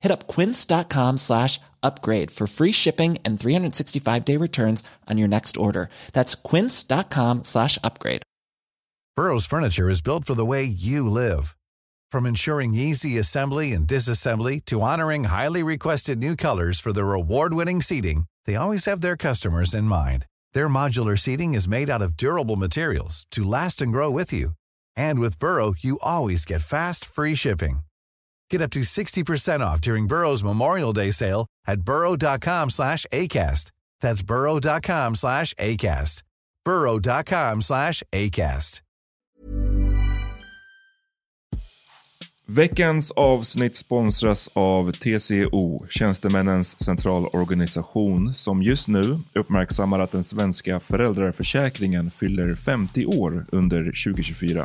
Hit up quince.com slash upgrade for free shipping and 365 day returns on your next order. That's quince.com slash upgrade. Burrow's furniture is built for the way you live. From ensuring easy assembly and disassembly to honoring highly requested new colors for their award-winning seating, they always have their customers in mind. Their modular seating is made out of durable materials to last and grow with you. And with Burrow, you always get fast, free shipping. Get up to 60% off during Burrow's Memorial Day sale at burrow.com slash ACAST. That's burrow.com slash ACAST. burrow.com slash ACAST. Veckans avsnitt sponsras av TCO, Tjänstemännens centralorganisation, som just nu uppmärksammar att den svenska föräldraförsäkringen fyller 50 år under 2024.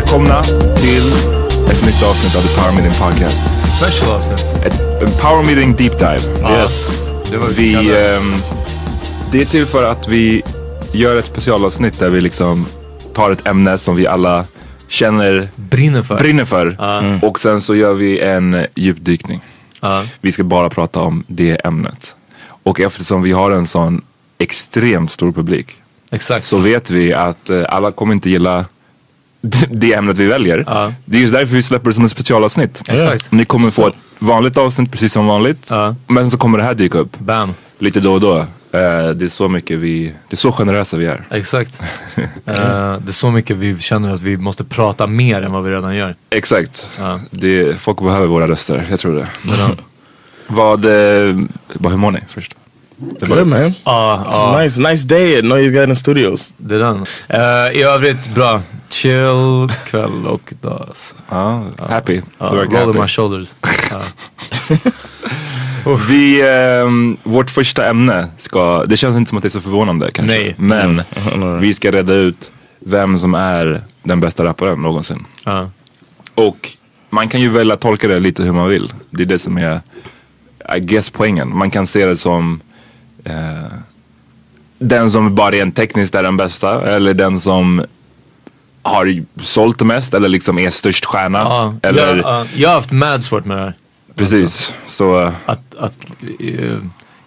Välkomna till ett nytt avsnitt av The Power Meeting Podcast. Special avsnitt. Ett, Power Meeting Deep Dive. Yes. Det var Vi, ehm, det är till för att vi gör ett specialavsnitt där vi liksom tar ett ämne som vi alla känner brinner för. brinner för och sen så gör vi en djupdykning. Ja. Vi ska bara prata om det ämnet. Och eftersom vi har en sån extremt stor publik Exakt. så vet vi att eh, alla kommer inte gilla det ämnet vi väljer. Ja. Det är just därför vi släpper det som ett specialavsnitt. Exakt. Ni kommer få ett vanligt avsnitt precis som vanligt. Ja. Men så kommer det här dyka upp Bam. lite då och då. Eh, det är så mycket vi, det är så generösa vi är. Exakt. Eh, det är så mycket vi känner att vi måste prata mer än vad vi redan gör. Exakt. Ja. Det, folk behöver våra röster, jag tror det. Vad, eh, vad, hur mår ni först? Good man. Ja, a nice, nice day at Noise Garden Studios. det är den. Eh, I övrigt bra. Chill kväll och dag. Ja, happy. Verkar roll happy. my shoulders. Vi, ehm, vårt första ämne ska, det känns inte som att det är så förvånande kanske. Nej. Men vi ska reda ut vem som är den bästa rapparen någonsin. Ja. Och man kan ju välja att tolka det lite hur man vill. Det är det som är, I guess poängen. Man kan se det som eh, den som bara rent tekniskt är den bästa. Eller den som har sålt det mest eller liksom är störst stjärna. Ja. Eller, Jag, ja, jag har haft mad svårt med det här. precis. Så, eh, Att, att, eh,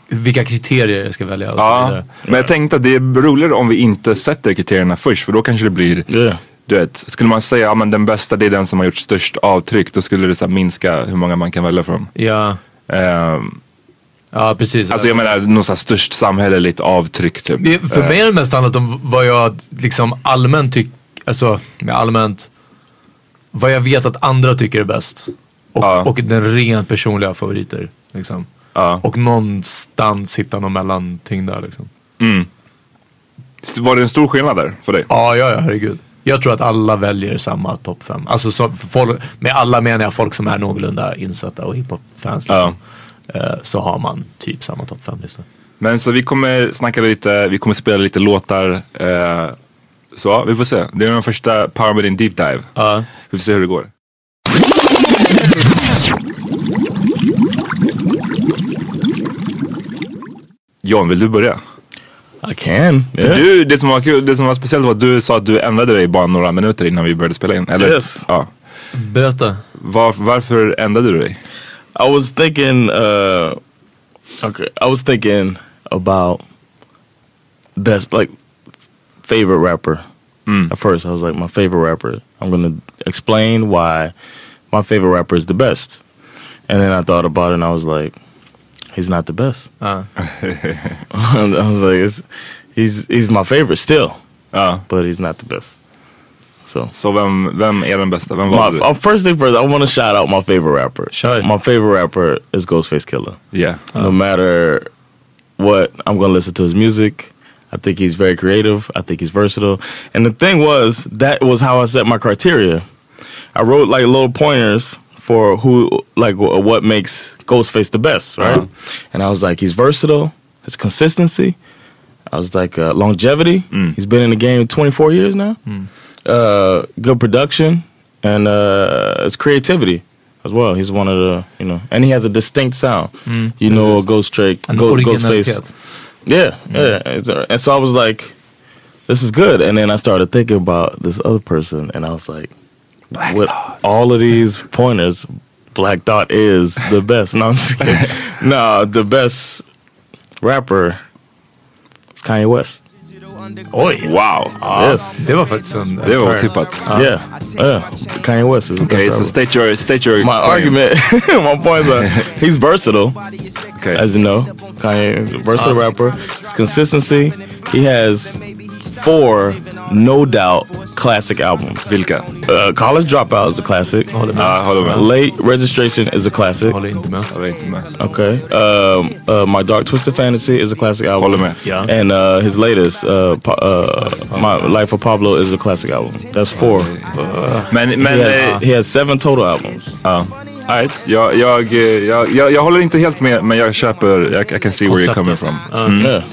vilka kriterier jag ska välja och så ja. vidare. Men jag tänkte att det är roligare om vi inte sätter kriterierna först. För då kanske det blir Yeah. Du vet, skulle man säga att ja, men den bästa det är den som har gjort störst avtryck då skulle det så här, minska hur många man kan välja från. Ja, Ehm, Ja, precis. alltså jag menar något sånt störst samhälleligt avtryck typ. För Eh, mig har det mest handlat om vad jag liksom allmänt tycker, alltså allmänt, vad jag vet att andra tycker är bäst. Och, Ja. och den rent personliga favoriter. Liksom. Ja. Och någonstans hitta någon mellanting där liksom. Var det en stor skillnad där för dig? Ja, ja, ja, herregud. Jag tror att alla väljer samma topp fem. Alltså så, folk, med alla menar jag folk som är någorlunda insatta och hiphop-fans. Liksom. Eh, så har man typ samma topp fem-lista. Men så vi kommer snacka lite, vi kommer spela lite låtar. Eh, så vi får se. Det är den första Power Within Deep Dive. Ja. Vi får se hur det går. John, vill du börja? I can. För Yeah. Du, det, som var kul, det som var speciellt var att du sa att du ändrade dig bara några minuter innan vi började spela in. Eller? Yes. Ja. Berätta. Var, varför ändrade du dig? I was thinking. Uh, okay, I was thinking about best like favorite rapper. Hmm. At first, I was like my favorite rapper. I'm gonna explain why my favorite rapper is the best, and then I thought about it and I was like, he's not the best. Ja. Uh. I was like, it's, he's he's my favorite still, Ja. but he's not the best. So. Så vem, vem är den bästa? Vem My, du? uh, first thing first, I want to shout out my favorite rapper. Shout. My favorite rapper is Ghostface Killer. Yeah. No matter what, I'm gonna listen to his music. I think he's very creative. I think he's versatile. And the thing was, that was how I set my criteria. I wrote like little pointers for who, like, what makes Ghostface the best, right? And I was like, he's versatile. His consistency. I was like, uh, longevity. He's been in the game 24 years now. Uh, good production and uh, his creativity as well. He's one of the, you know, and he has a distinct sound. You know, Ghost Go, originalitet. Ghostface. Yeah, yeah. It's, uh, And so I was like, this is good. And then I started thinking about this other person, and I was like, with all of these pointers, Black Thought is the best. No, I'm just kidding. no, the best rapper is Kanye West. Oj. Wow. Yes. Det var faktiskt en... Det var en turn. Yeah, yeah. Kanye West is Okay, best so rapper. state your, state your My claim. argument, my points are he's versatile, Okay. as you know. Kanye, is a versatile rapper. His consistency. He has four, no doubt, classic albums. Vilka? Uh, College Dropout is a classic. Håller med. Ja, håller med. Late Registration is a classic. Håller inte med. Jag inte med. Okay. Um, uh, My Dark Twisted Fantasy is a classic album. Håller med. Ja. And uh, his latest, uh, uh, My Life of Pablo, is a classic album. That's four. Men, men He eh, has, he has seven total albums. ja. Alright. Jag, jag, eh, jag, jag, jag håller inte helt med, men jag köper, jag, I can see where you're coming from. Yeah.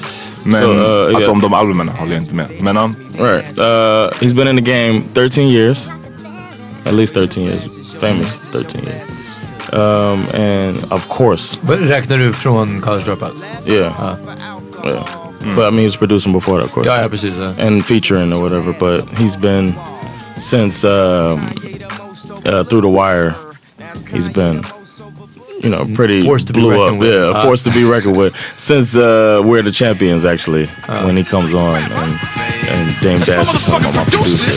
Men So, uh, alltså yeah. om de albumen håller jag inte med. Men um, Right. Uh, he's been in the game 13 years. At least 13 years. Famous 13 years. Um, and of course, Men Räknar du från College Dropout? yeah. Yeah. But I mean, he was producing before that, of course. Ja, ja precis. Ja. And featuring or whatever. But he's been, since um, uh, Through the Wire, he's been, you know, pretty Forced to be blew up. with. Yeah, Uh. forced to be reckoned with. Since uh, We're the Champions, actually, when he comes on. And, and Dame Dash is talking about my producer.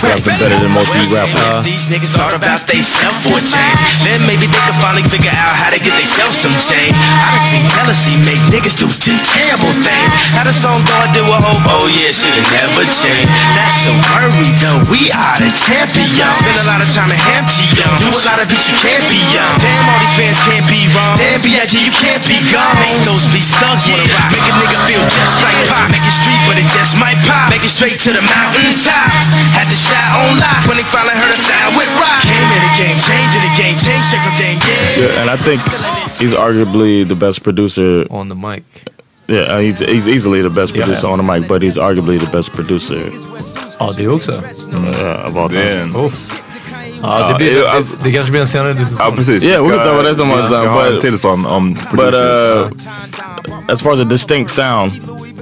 Rapping better than most of you rappers. These uh, niggas thought about they self for a change. Then maybe they could finally figure out how to get themselves some change. I done seen jealousy make niggas do ten terrible things. How the song go, I do a hope, oh yeah, should've never changed. That's so worried though, we are the champions. Spend a lot of time in Hampton, do a lot of beats you can't be young. Damn, all these fans can't be wrong. Damn, B.I.G. you can't be gone. Make those beats stuck, yeah. Make a nigga feel just like pop. Straight to the mountain top. Had to shot on lock when they finally heard us sound with rock. Came in the game, changing the game, changed straight from game, yeah. Yeah, and I think he's arguably the best producer. On the mic. Yeah, uh, he's, he's easily the best Yeah. producer on the mic, but he's arguably the best producer Ja, det också. uh, of all time. det, Uff. Ja, det, blir, Ja, det, alltså- det kanske blir en senare diskussion. ja precis. Yeah, we can talk about that some other time, Jag har en but- till sån om But uh, as far as a distinct sound,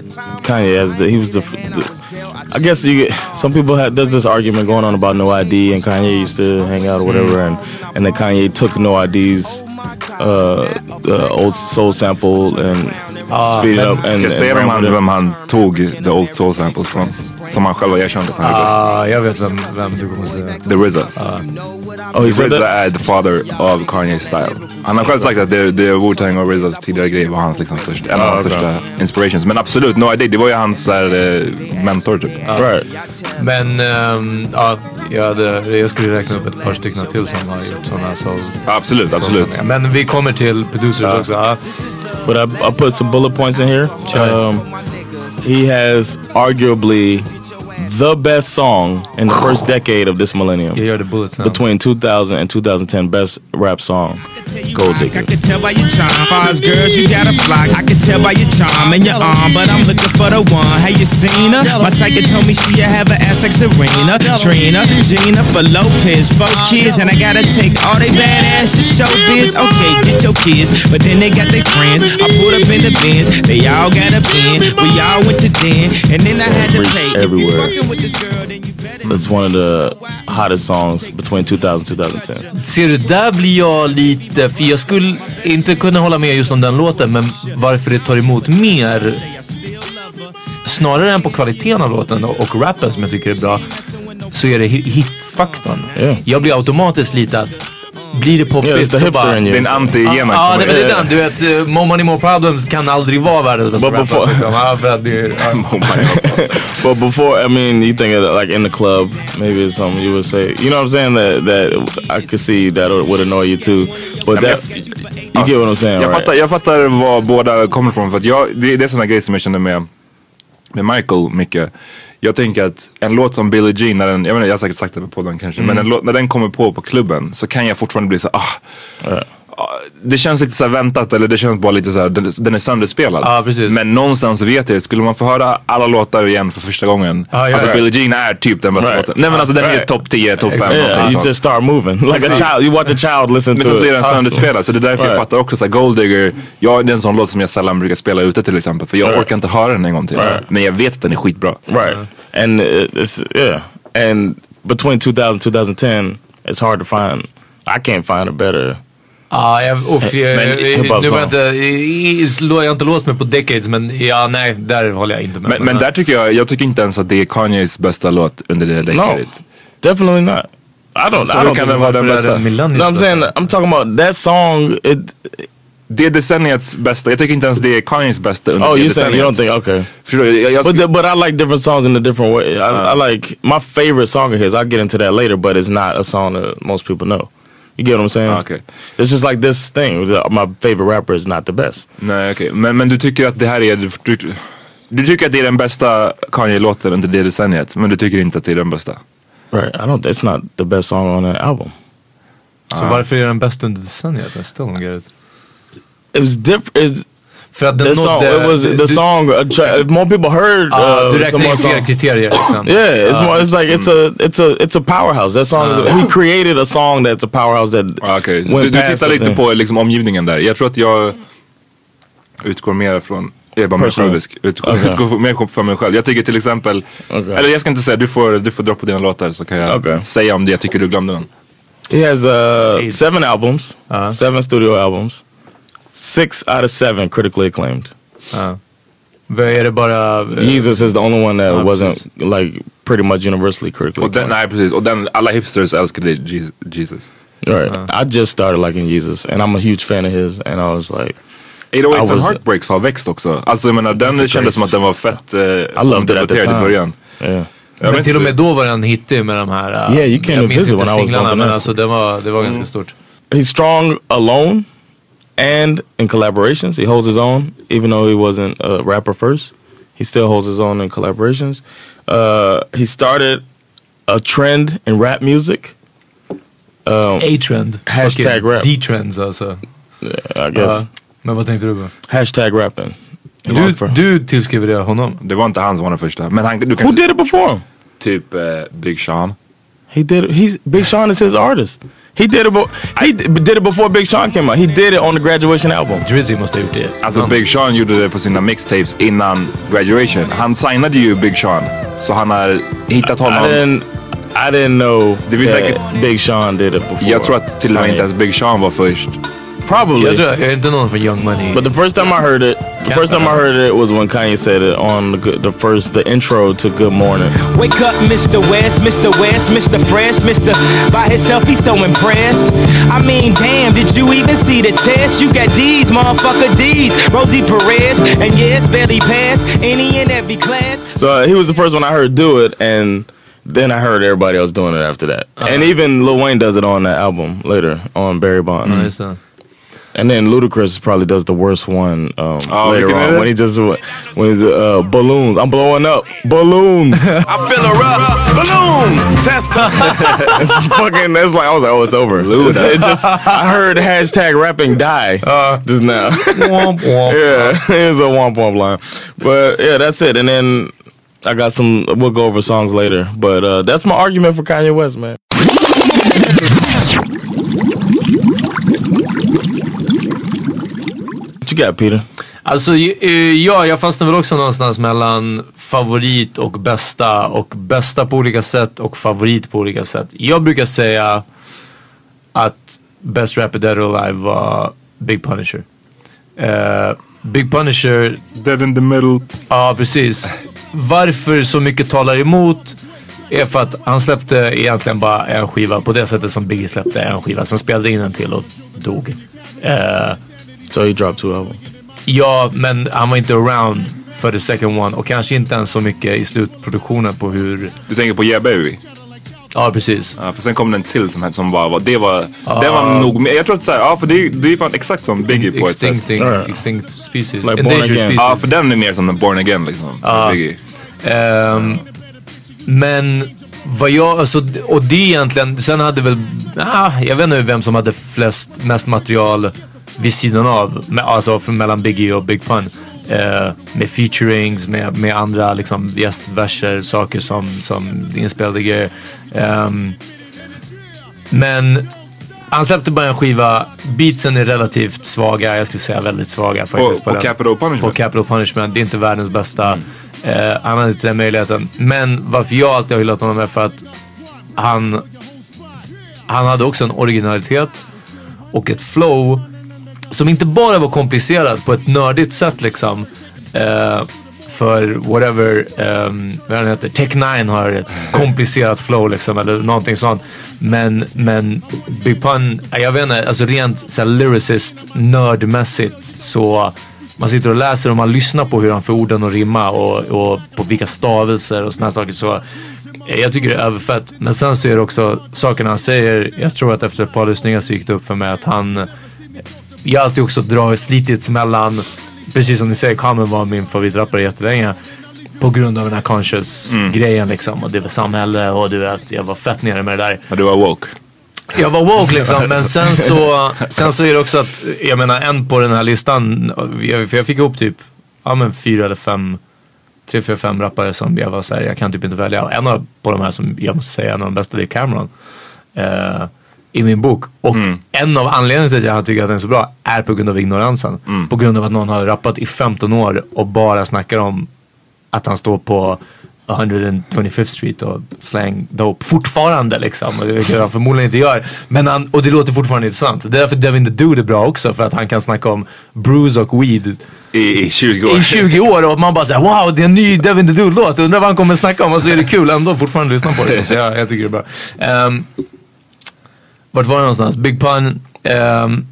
Kanye has the he was the, the I guess you get some people have there's this argument going on about no ID and Kanye used to hang out or whatever and and then Kanye took no ID's uh the old soul sample and speed it up. And, vem ramp han, vem han tog The Old Soul Samples från? Som han själv har erkänt att han gjorde. Ah, jag vet vem, vem du kommer säga. The RZA. Oh, he said RZA that? är the father of Kanye style. Han har själv sagt att det, det Wu-Tang och RZAs tidigare grej var hans liksom största, en av hans största inspirations. Men absolut, No ID, det var ju hans så eh, mentor typ. Right. Men ehm, ja, jag, hade, jag skulle räkna upp ett par stycken till som har gjort sådana soul. Absolut, absolut. Men vi kommer till producers också. But I, I put some bullet points in here. Um, he has arguably the best song in the first decade of this millennium. Jag gör det bullet now. Between 2000 and 2010, best rap song. Gold Digger. I Digger. can tell by your charm. Far as girls, you got a flock. I can tell by your charm and your arm, but I'm looking for the one. Have you seen her? My psychic told me she have an ass like Serena, Trina, Gina for Lopez, four kids, and I gotta take all they badass to show biz. Okay, get your kids, but then they got their friends. I pulled up in the bins, they all got a bin. We all went to den, and then I had to Reach pay. If you everywhere. It's one of the hottest songs between 2000 and 2010. Ser du, där blir jag lite, för jag skulle inte kunna hålla med just om den låten, men varför det tar emot mer, snarare än på kvaliteten av låten och, rappen som jag tycker är bra, så är det hi- hitfaktorn. Yeah. Jag blir automatiskt lite att, blir det poppigt så bara... Det är en anti-gena. Ja, det är Yeah. den. Du vet, uh, More Money More Problems kan aldrig vara världens bästa But before- rapper. Liksom. Ja, för att det är, ja. But before, I mean, you think of like in the club, maybe it's something you would say. You know what I'm saying? That that I could see that would annoy you too. But that you get what I'm saying, Jag right? fattar, jag fattar var båda kommer ifrån. För att jag, det, det är sådana grejer som jag känner med, med Michael mycket. Jag tänker att en låt som Billie Jean, när den, jag, menar, jag har säkert sagt det på podden kanske, men en låt, när den kommer på på klubben så kan jag fortfarande bli så ah, det känns lite så här väntat eller det känns bara lite så här, den, den är sönderspelad. Precis. Men någonstans vet jag, skulle man få höra alla låtar igen för första gången. Ja, ja, alltså ja. Billie Jean är typ den bästa Right. låten. Nej men alltså den är Right. topp 10, topp 5. Yeah, you just start moving like a child. You watch a child listen Men to sen så är den sönderspelad så det är därför jag Right. fattar också såhär Gold Digger, ja det är en sån låt som jag sällan brukar spela ute till exempel för jag Right. orkar inte höra den en gång till. Right. Men jag vet att den är skitbra. Right. And uh, it's yeah. And between 2000 and 2010, it's hard to find. I can't find a better. Ja, jag, uff, jag, Men jag, nu var inte, jag har inte låst mig på decades men ja, nej, där håller jag inte med. Men, men där tycker jag, jag tycker inte ens att det är Kanyes bästa låt under det No, decadet. definitely not. I don't. Så I don't. kan den vara den bästa. No, I'm saying I'm talking about that song. It. Det är decenniets bästa, jag tycker inte ens det är Kanyes bästa under Oh, det you saying you don't think okay? Förstår du? Jag, jag, But the, but I like different songs in a different way. I, I like my favorite song of his. I'll get into that later, but it's not a song that most people know. You get what I'm saying? Ah, okay. It's just like this thing. My favorite rapper is not the best. nej okej, men, men du tycker att det här är, du, du tycker att det är den bästa Kanye-låten under det decenniet, men du tycker inte att det är den bästa? Right. I don't. It's not the best song on that album. Så varför är den bäst under decenniet? I still don't get it. It was different. För att den the song. nådde... it was the du- song. Uh, if more people heard. Ja, uh, du räknar in song- kriterier liksom. Yeah, it's more. It's like it's a it's a it's a powerhouse. That song. is, he created a song that's a powerhouse that. Went du, du tittar the lite thing. på liksom, omgivningen där. Jag tror att jag utgår mer från jag är bara mer Personal. självisk. Utgår, Okej. utgår mer från mig själv. Jag tycker till exempel, Okej. eller jag ska inte säga, du får, du får dra på dina låtar så kan jag Okej. säga om det jag tycker du glömde någon. He has uh, seven albums, Uh-huh. seven studio albums, six out of seven critically acclaimed. Vad är det bara... eh, Jesus is the only one that Ah, wasn't precis. like pretty much universally critically Och den, acclaimed. nej precis, och den, alla hipsters älskade Jesus. Right. I just started liking Jesus, and I'm a huge fan of his, and I was like, 808s I and was- Heartbreaks har växt också. Alltså jag menar den kändes som att den var fett eh, I loved it at the omdebatterad i början. yeah. Jag Men till och med då var den hittig med de här... uh, Yeah, you came jag to minns visit inte when I was singlarna men alltså det var, det var ganska stort. He's strong alone and in collaborations. He holds his own, even though he wasn't a rapper first. He still holds his own in collaborations. Uh, he started a trend in rap music. Um, A-trend. Hashtag Fucking rap. D-trends alltså. I guess Ja. Men vad tänkte du på? hashtag rapping. Du, du tillskriver det honom? Det var inte han som var den första. Men han, du Who did it before him? typ eh, Big Sean. He did. He's Big Sean is his artist. He did it. He did it before Big Sean came out. He did it on the graduation album. Drizzy måste ha gjort det. Alltså Big Sean gjorde det på sina mixtapes innan graduation. Han signade ju Big Sean. Så han har hittat I honom. didn't. I didn't know Det finns that säkert- Big Sean did it before. Jag tror att till och med inte ens Big Sean var först Probably. Yeah, tror jag är inte någon från Young Money. But the first time I heard it, the first time I heard it was when Kanye said it on the good, the first the intro to Good Morning. Wake up, Mr. West, Mr. West, Mr. Fresh, Mr. By himself, he's so impressed. I mean, damn, did you even see the test? You got D's, motherfucker D's. Rosie Perez, and yes, barely passed any and every class. So uh, he was the first one I heard do it, and then I heard everybody else doing it after that. And even Lil Wayne does it on that album later on Barry Bonds. Ja, just det. And then Ludacris probably does the worst one um, Oh, later on when he just when he's uh, balloons. I'm blowing up balloons. I fill her up, balloons, test her. it's fucking. That's like I was like, oh, it's over. It's, it just I heard hashtag rapping die uh, just now. Womp, womp. yeah, it is a womp womp line. But yeah, that's it. And then I got some. We'll go over songs later. But uh, that's my argument for Kanye West, man. You got, Peter? Alltså, eh, ja, jag fastnar väl också någonstans mellan favorit och bästa. Och bästa på olika sätt och favorit på olika sätt. Jag brukar säga att Best Rapper Dead or Alive var Big Punisher. Eh, Big Punisher Dead in the middle. Ja, precis. Varför så mycket talar emot är för att han släppte egentligen bara en skiva på det sättet som Biggie släppte en skiva. Sen spelade in en till och dog. Eh, So he dropped two albums. ja, men han var inte around för the second one och kanske inte ens så mycket i slutproduktionen på hur... Du tänker på Yeah Baby? Ja, precis. Ja, för sen kom det en till som, som bara var, det var, den var nog mer, jag tror att såhär, ja för det, det är fan exakt som Biggie på ett sätt. Extinct, species. Like Born Endangered Again. species. Ja för den är mer som en Born Again liksom. Biggie. Ehm, men vad jag, alltså, och det egentligen, sen hade väl, ah, jag vet inte vem som hade flest, mest material vid sidan av, alltså mellan Biggie och Big Pun. Eh, med featurings, med, med andra liksom gästverser, saker som, som inspelade grejer. Ehm, men han släppte bara en skiva, beatsen är relativt svaga, jag skulle säga väldigt svaga faktiskt. På- på den. Capital Punishment? På Capital Punishment, det är inte världens bästa. Eh, han hade inte den möjligheten. Men varför jag alltid har hyllat honom är för att han, han hade också en originalitet och ett flow som inte bara var komplicerat på ett nördigt sätt liksom. Eh, för whatever, um, vad den heter, Tech 9 har ett komplicerat flow liksom eller någonting sånt. Men, men Big Pun, eh, jag vet inte, alltså rent så här, lyricist, nördmässigt så man sitter och läser och man lyssnar på hur han får orden att rimma och, och på vilka stavelser och såna här saker. Så eh, jag tycker det är överfett. Men sen så är det också sakerna han säger. Jag tror att efter ett par lyssningar så gick det upp för mig att han jag har alltid också dragit slitits mellan, precis som ni säger, Common var min favoritrappare jättelänge. På grund av den här conscious grejen liksom. Och det var samhälle och du vet, jag var fett nere med det där. Ja, du var woke. Jag var woke liksom, men sen så, sen så är det också att, jag menar en på den här listan, jag- för jag fick ihop typ, ja men fyra eller fem, tre, fyra, fem rappare som jag var såhär, jag kan typ inte välja. Och en av på de här som jag måste säga, en av de bästa, det är Cameron. Eh, I min bok. Och en av anledningarna till att jag tycker att den är så bra är på grund av ignoransen. På grund av att någon har rappat i 15 år och bara snackar om att han står på 125th Street och slang dope fortfarande liksom. Och Vilket han förmodligen inte gör. Men han, och det låter fortfarande intressant. Det är därför Devin the Dude är bra också. För att han kan snacka om bruise och weed I, I 20 år. i 20 år och man bara säger wow det är en ny Devin the Dude-låt. Undrar vad han kommer snacka om och så är det kul ändå fortfarande lyssna på det. Så jag, jag tycker det är bra. Um, vart var det någonstans? Big Pun. Um,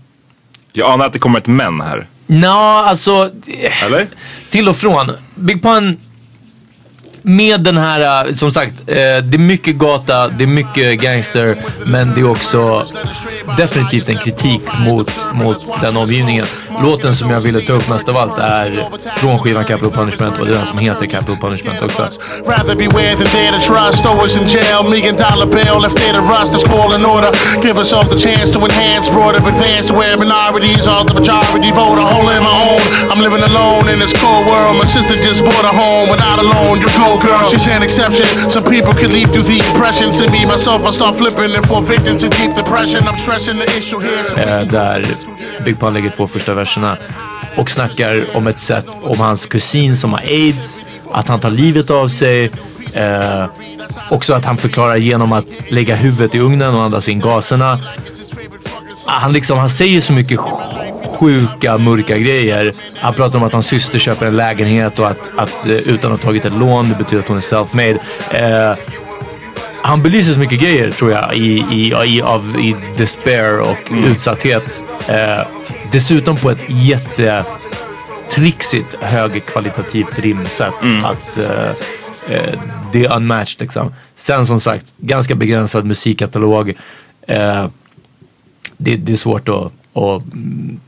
Jag anar att det kommer ett men här. Nå, alltså... Eller? Till och från. Big Pun med den här, eh, som sagt, eh, det är mycket gata, det är mycket gangster, men det är också definitivt en kritik mot, mot den omgivningen. Låten som jag ville ta upp mest av allt är från skivan Capital Punishment och det är den som heter Capital Punishment också. Rather beware than dare to trust. Always in jail, million dollar bill. If they're to rust, the call in order. Give ourselves the chance to enhance, broader advance to where minorities are the majority vote. a hole in my own. I'm living alone in this cold world. My sister just bought a home without a loan. You go, girl. She's an exception. Some people can leave through the impression. To me, myself, I start flipping and fall victim to deep depression. I'm stressing the issue here. So eh, där Big Pun lägger två första verserna och snackar om ett sätt om hans kusin som har aids, att han tar livet av sig. Eh, också att han förklarar genom att lägga huvudet i ugnen och andas in gaserna. Ah, han, liksom, han säger så mycket sjuka, mörka grejer. Han pratar om att hans syster köper en lägenhet och att, att eh, utan att ha tagit ett lån, det betyder att hon är self-made. Eh, han belyser så mycket grejer tror jag i, i, i, av, i despair och utsatthet. Eh, dessutom på ett jättetrixigt högkvalitativt rimsätt. Att, eh, eh, det är unmatched liksom. Sen som sagt, ganska begränsad musikkatalog. Eh, det, det är svårt att, att mm,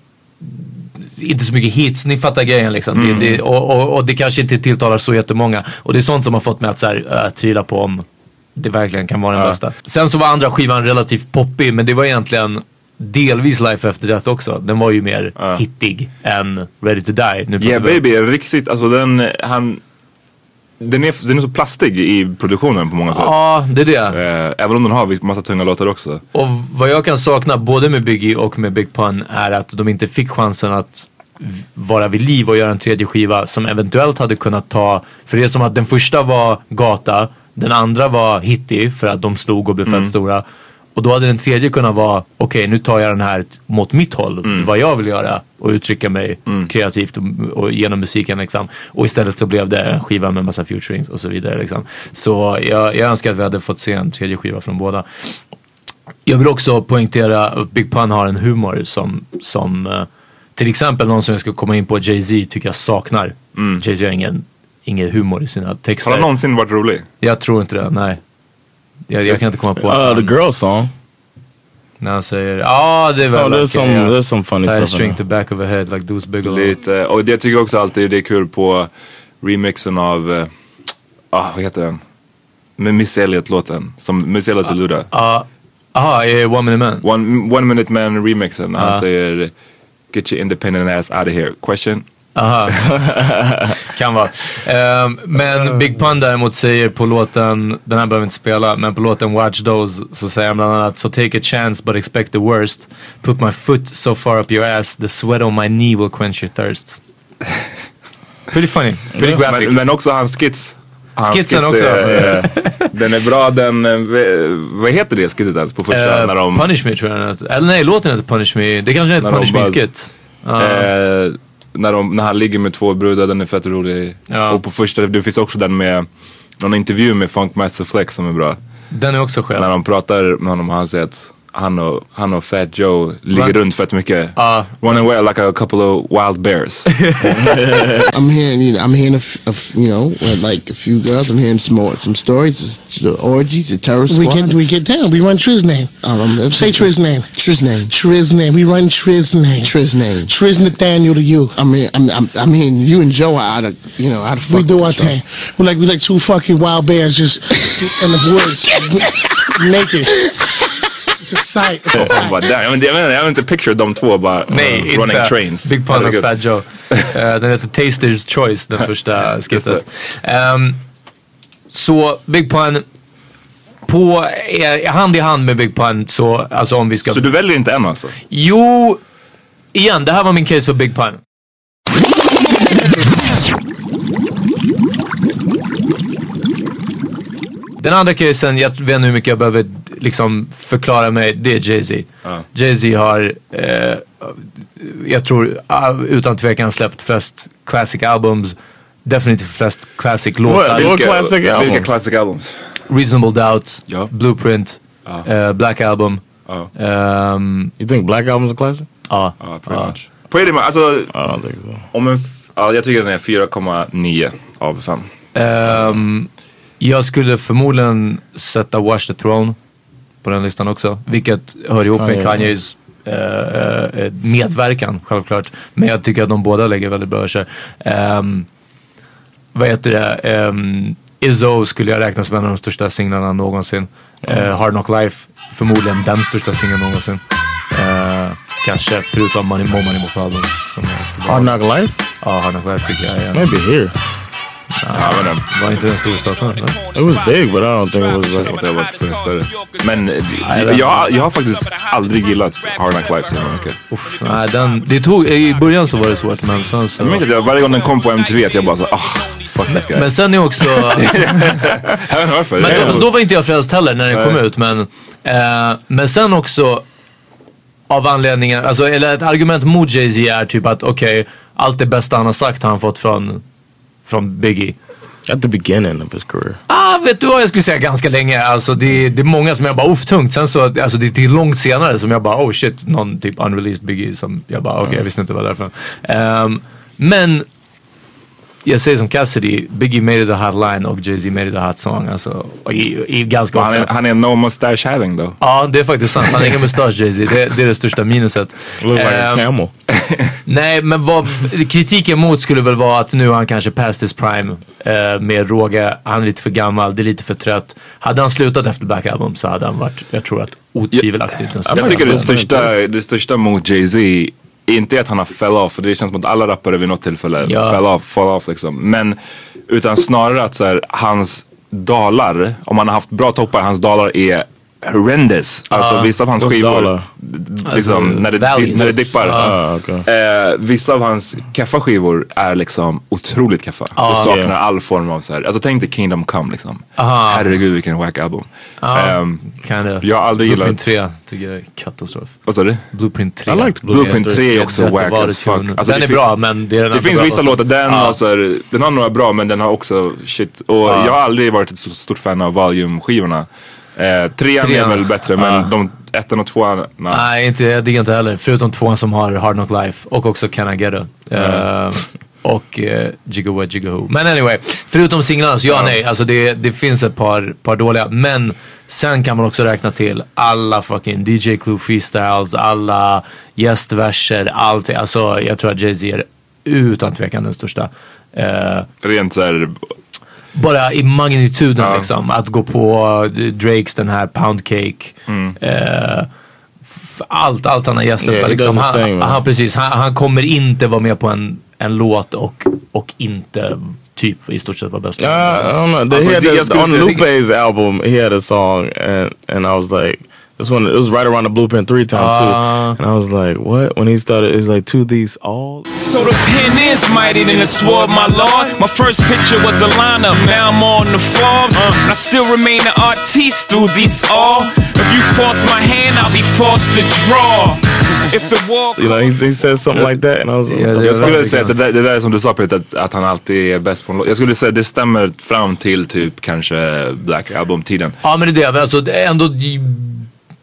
inte så mycket hits, ni fattar grejen liksom. Det, det, och, och, och det kanske inte tilltalar så jättemånga. Och det är sånt som har fått mig att så här, äh, tvivla på om det verkligen kan vara den bästa. Sen så var andra skivan relativt poppig, men det var egentligen delvis Life After Death också. Den var ju mer hittig än Ready To Die. Nu Yeah baby riktigt, alltså den, han, den är, den är så plastig i produktionen på många sätt. Ja, det är det. Eh, även om den har massa tunga låtar också. Och vad jag kan sakna både med Biggie och med Big Pun är att de inte fick chansen att vara vid liv och göra en tredje skiva som eventuellt hade kunnat ta, för det är som att den första var gata, den andra var hittig för att de slog och blev fett stora. Och då hade den tredje kunnat vara, okej nu tar jag den här mot mitt håll, vad jag vill göra och uttrycka mig kreativt och, och genom musiken liksom. Och istället så blev det en skiva med massa futurings och så vidare liksom. Så jag, jag önskar att vi hade fått se en tredje skiva från båda. Jag vill också poängtera att Big Pun har en humor som, som eh, till exempel någon som jag ska komma in på, Jay-Z tycker jag saknar. Jay-Z har ingen, ingen humor i sina texter. Har han någonsin varit rolig? Jag tror inte det, nej. Jag, jag kan inte komma på Uh, the girl song. när han säger ja ah, det är So väl there's okej, some ja. there's some funny Tie stuff. in string to back of a head like Deuce Bigelow. Lite, och det tycker jag också alltid det är kul på remixen av, eh, ah, vad heter den? Med Miss Elliot-låten, som Miss Elliot och Luda. Ja, aha, eh, One Minute Man. One, one Minute Man remixen, han säger Get your independent ass out of here. Question? Aha. kan vara. Ehm, men Big Pun däremot säger på låten, den här behöver vi inte spela, men på låten Watch Those så säger han bland annat So take a chance but expect the worst. Put my foot so far up your ass, the sweat on my knee will quench your thirst. Pretty funny, pretty graphic. Men, men också hans skits. Hans Skitsen skits också. är, eh, den är bra, den, eh, vad heter det skittet ens på första? Eh, när de, Punish Me tror jag den heter. Eller nej, låten heter Punish Me. Det kanske heter När de Punish Me bara- skit. När, de, när han ligger med två brudar, den är fett rolig. Ja. Och på första, det finns också den med någon intervju med Funkmaster Flex som är bra. Den är också skön. När de pratar med honom och han säger att han och, han och Fat Joe ligger Run- runt fett mycket. Ja. Running away like a couple of wild bears. I'm hearing, you know, I'm hearing a, f- a f- you know, uh, like a few girls. I'm hearing some more, some stories, the orgies, the terror We squad. get we get down. We run Triz name. Um, um, Say Triz name. Triz name. Triz name. We run Triz name. Triz name. Triz Nathaniel to you. I mean, I'm, I'm, I'm hearing you and Joe are out of, you know, out of We fucking do our control. thing. We're like we like two fucking wild bears just in the woods, naked. Sight. Bara, damn, jag, menar, jag, menar, jag vill inte picture de två bara Nej, uh, inte. running trains. Big Pun och. Fat Joe. Eh, den heter Taster's Choice, den första skittet. Ehm, så Big Pun, på, eh, hand i hand med Big Pun så, alltså om vi ska... Så du väljer inte en alltså? Jo, igen, det här var min case för Big Pun. Den andra casen, jag vet inte hur mycket jag behöver liksom förklara mig, det är Jay-Z. Jay-Z har, eh, jag tror ah, utan tvekan släppt flest classic albums. Definitivt flest classic låtar. What classic Vilka albums? classic albums? Reasonable Doubt, Ja. Blueprint, eh, Black Album. Ja. ehm, You think Black Album's a classic? ja. Pretty much. Pretty much. Alltså, om en, jag tycker den är 4,9 av 5. Ehm, jag skulle förmodligen sätta Wash the Throne på den listan också. Vilket hör ihop med Kanye. Kanyes eh, eh, medverkan självklart. Men jag tycker att de båda lägger väldigt bra sig. Um, vad heter det? Um, Izzo skulle jag räkna som en av de största singlarna någonsin. Eh, Hard Knock Life, förmodligen den största singeln någonsin. Kanske förutom Money More Money More Problem. Som jag skulle Hard Knock Life? Ja, Hard Knock Life tycker jag är. Maybe here. Ja, men den. Var inte den stor i Stockholm? eller? It was big, but I don't think it was like. Har varit funnits större. Men jag, har- jag har faktiskt aldrig gillat Hard Knock Life så mycket. Uff, nej, den, det tog, I början så var det svårt men sen så... Jag minns att jag, varje gång den kom på MTV att jag bara så ah, fuck this guy. Men sen är också... jag vet inte varför. men då, då var inte jag frälst heller när den kom ut men... Eh, men sen också... av anledningen, alltså, eller ett argument mot Jay-Z är typ att okej, allt det bästa han har sagt har han fått från, från Biggie. At the beginning of his career. Ah, vet du vad jag skulle säga ganska länge. Alltså det, det är många som jag bara, uff tungt. Sen så, alltså det, det är långt senare som jag bara, oh shit, någon typ unreleased Biggie som jag bara, okej okay, jag visste inte vad det var därifrån. Um, men jag säger som Cassidy, Biggie made it a hot line och Jay-Z made it a hot song. Alltså, i, i ganska han, är, han är no mustache having då. Ja, det är faktiskt sant. Han har ingen mustasch Jay-Z. Det, det, är det största minuset. Look like um, camel. nej, men vad, kritiken mot skulle väl vara att nu har han kanske past his prime uh, med råga. Han är lite för gammal, det är lite för trött. Hade han slutat efter Black Album så hade han varit, jag tror att otvivelaktigt den Jag tycker det största, det största mot Jay-Z inte att han har fell off, för det känns som att alla rappare vid något tillfälle ja. fell off, fall off liksom. Men utan snarare att så här, hans dalar, om han har haft bra toppar, hans dalar är horrendous. Alltså uh, vissa av hans skivor, liksom, alltså, när, det, när det dippar. Uh, okay. eh, vissa av hans keffa skivor är liksom otroligt. Uh, och saknar yeah. all form av så här. Alltså tänk dig Kingdom Come liksom. Uh, Herregud vilken wack album. Uh, um, kinda. Jag har aldrig Blueprint gillat... 3 tycker jag är katastrof. Vad sa du? Blueprint 3. I liked Blueprint 3 är också wack as fuck. Alltså, den är bra men det är Det finns vissa låtar, den, uh. har, så här, den har några bra men den har också shit. Och jag har aldrig varit ett så stort fan av Volume skivorna. Eh, trean, trean är väl bättre men uh. de ettan och tvåan, nej. Nej, inte, jag diggar inte heller. Förutom tvåan som har Hard Knock Life och också Can I Get It. Uh, och uh, Jigga What Jigga Who. Men anyway, förutom singlarna så ja, nej. Alltså det, det finns ett par, par dåliga. Men sen kan man också räkna till alla fucking DJ Clue freestyles, alla gästverser, allt. Alltså jag tror att Jay-Z är utan tvekan den största. Uh, Rent såhär bara i magnituden ja. liksom. Att gå på Drakes den här Pound Cake. Mm. Eh, allt, allt han har gästat yeah, liksom. han, thing, han, precis, han, han, kommer inte vara med på en, en låt och, och inte typ i stort sett vara bäst. Yeah, I don't know. They alltså, had on Lupe's album he had a song and, and I was like This one it was right around the blueprint three time uh, too, and I was like, "What?" When he started, it was like, "To these all." So the pen is mighty than the sword, my lord. My first picture was a lineup, now I'm on the Forbes. Uh, I still remain an artiste through these all. If you force my hand, I'll be forced to draw. If the wall you know, he, he says something like that, and I was. Yeah, like, jag skulle säga att det där, det där som du sa Peter, att, att han alltid är bäst på en låt. Jag skulle säga att det stämmer fram till typ kanske Black Album-tiden. Ja, men det är det. Alltså, det är ändå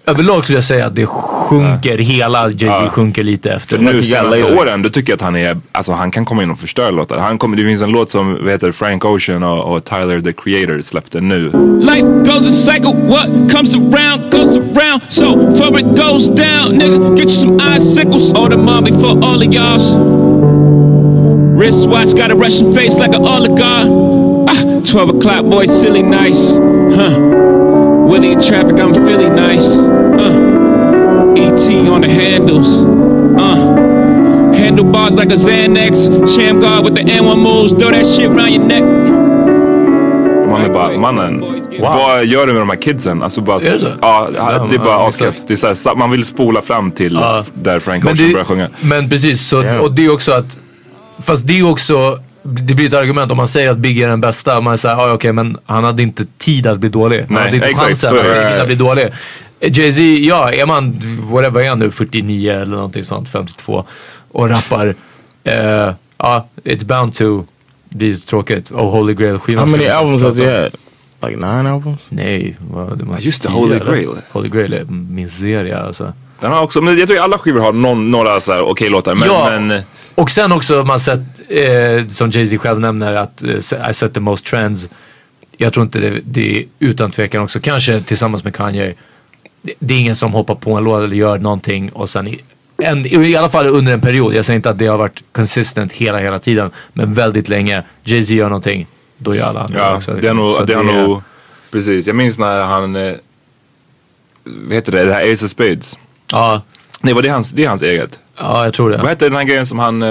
överlag skulle jag säga att det sjunker, ja. hela Jay-Z ja. sjunker lite efter. För nu senaste åren, då tycker jag att han är, alltså han kan komma in och förstöra låtar. Han kom, det finns en låt som vad heter Frank Ocean och, och Tyler the Creator släppte nu. Life goes a cycle, what comes around goes around. So before it goes down, nigga, get you some icicles. Order mom before all of y'all's. Wristwatch got a Russian face like an oligarch. Ah, 12 o'clock, boy, silly nice. Huh. Willie in traffic, I'm Philly nice. Uh, ET on the handles. Uh, handlebars like a Xanax. Sham guard with the N1 moves. Throw that shit around your neck. Man är bara, mannen, wow. vad gör du med de här kidsen? Alltså bara, är det? Ja, det är bara asgött. Man vill spola fram till uh, där Frank Ocean börjar sjunga. Men precis, så, yeah. och det är också att, fast det är också det blir ett argument om man säger att Biggie är den bästa. Man säger, ah, okej okay, men han hade inte tid att bli dålig. Han Nej, hade inte exakt, chansen att, att bli dålig. Jay-Z, ja är man, whatever är han nu, 49 eller någonting sånt, 52 och rappar. Uh, ja, uh, it's bound to bli tråkigt. Och Holy Grail skivan. How many albums has he had? Like nine albums? Nej, well, det just det, Holy Grail. Holy Grail är miseria alltså. Den har också, men jag tror alla skivor har någon, några så okej okay, låtar. Men, ja. men och sen också man sett, eh, som Jay-Z själv nämner, att eh, I set the most trends. Jag tror inte det, det är utan tvekan också, kanske tillsammans med Kanye. Det, det är ingen som hoppar på en låt eller gör någonting och sen i, en, i alla fall under en period. Jag säger inte att det har varit consistent hela, hela tiden. Men väldigt länge. Jay-Z gör någonting, då gör alla andra ja, också. Det är nog, det, det är nog, precis. Jag minns när han, eh, vad heter det, det här Ace of Spades. Ja. Nej, var det hans, det är hans eget? Ja, jag tror det. Vad hette den här grejen som han... Uh,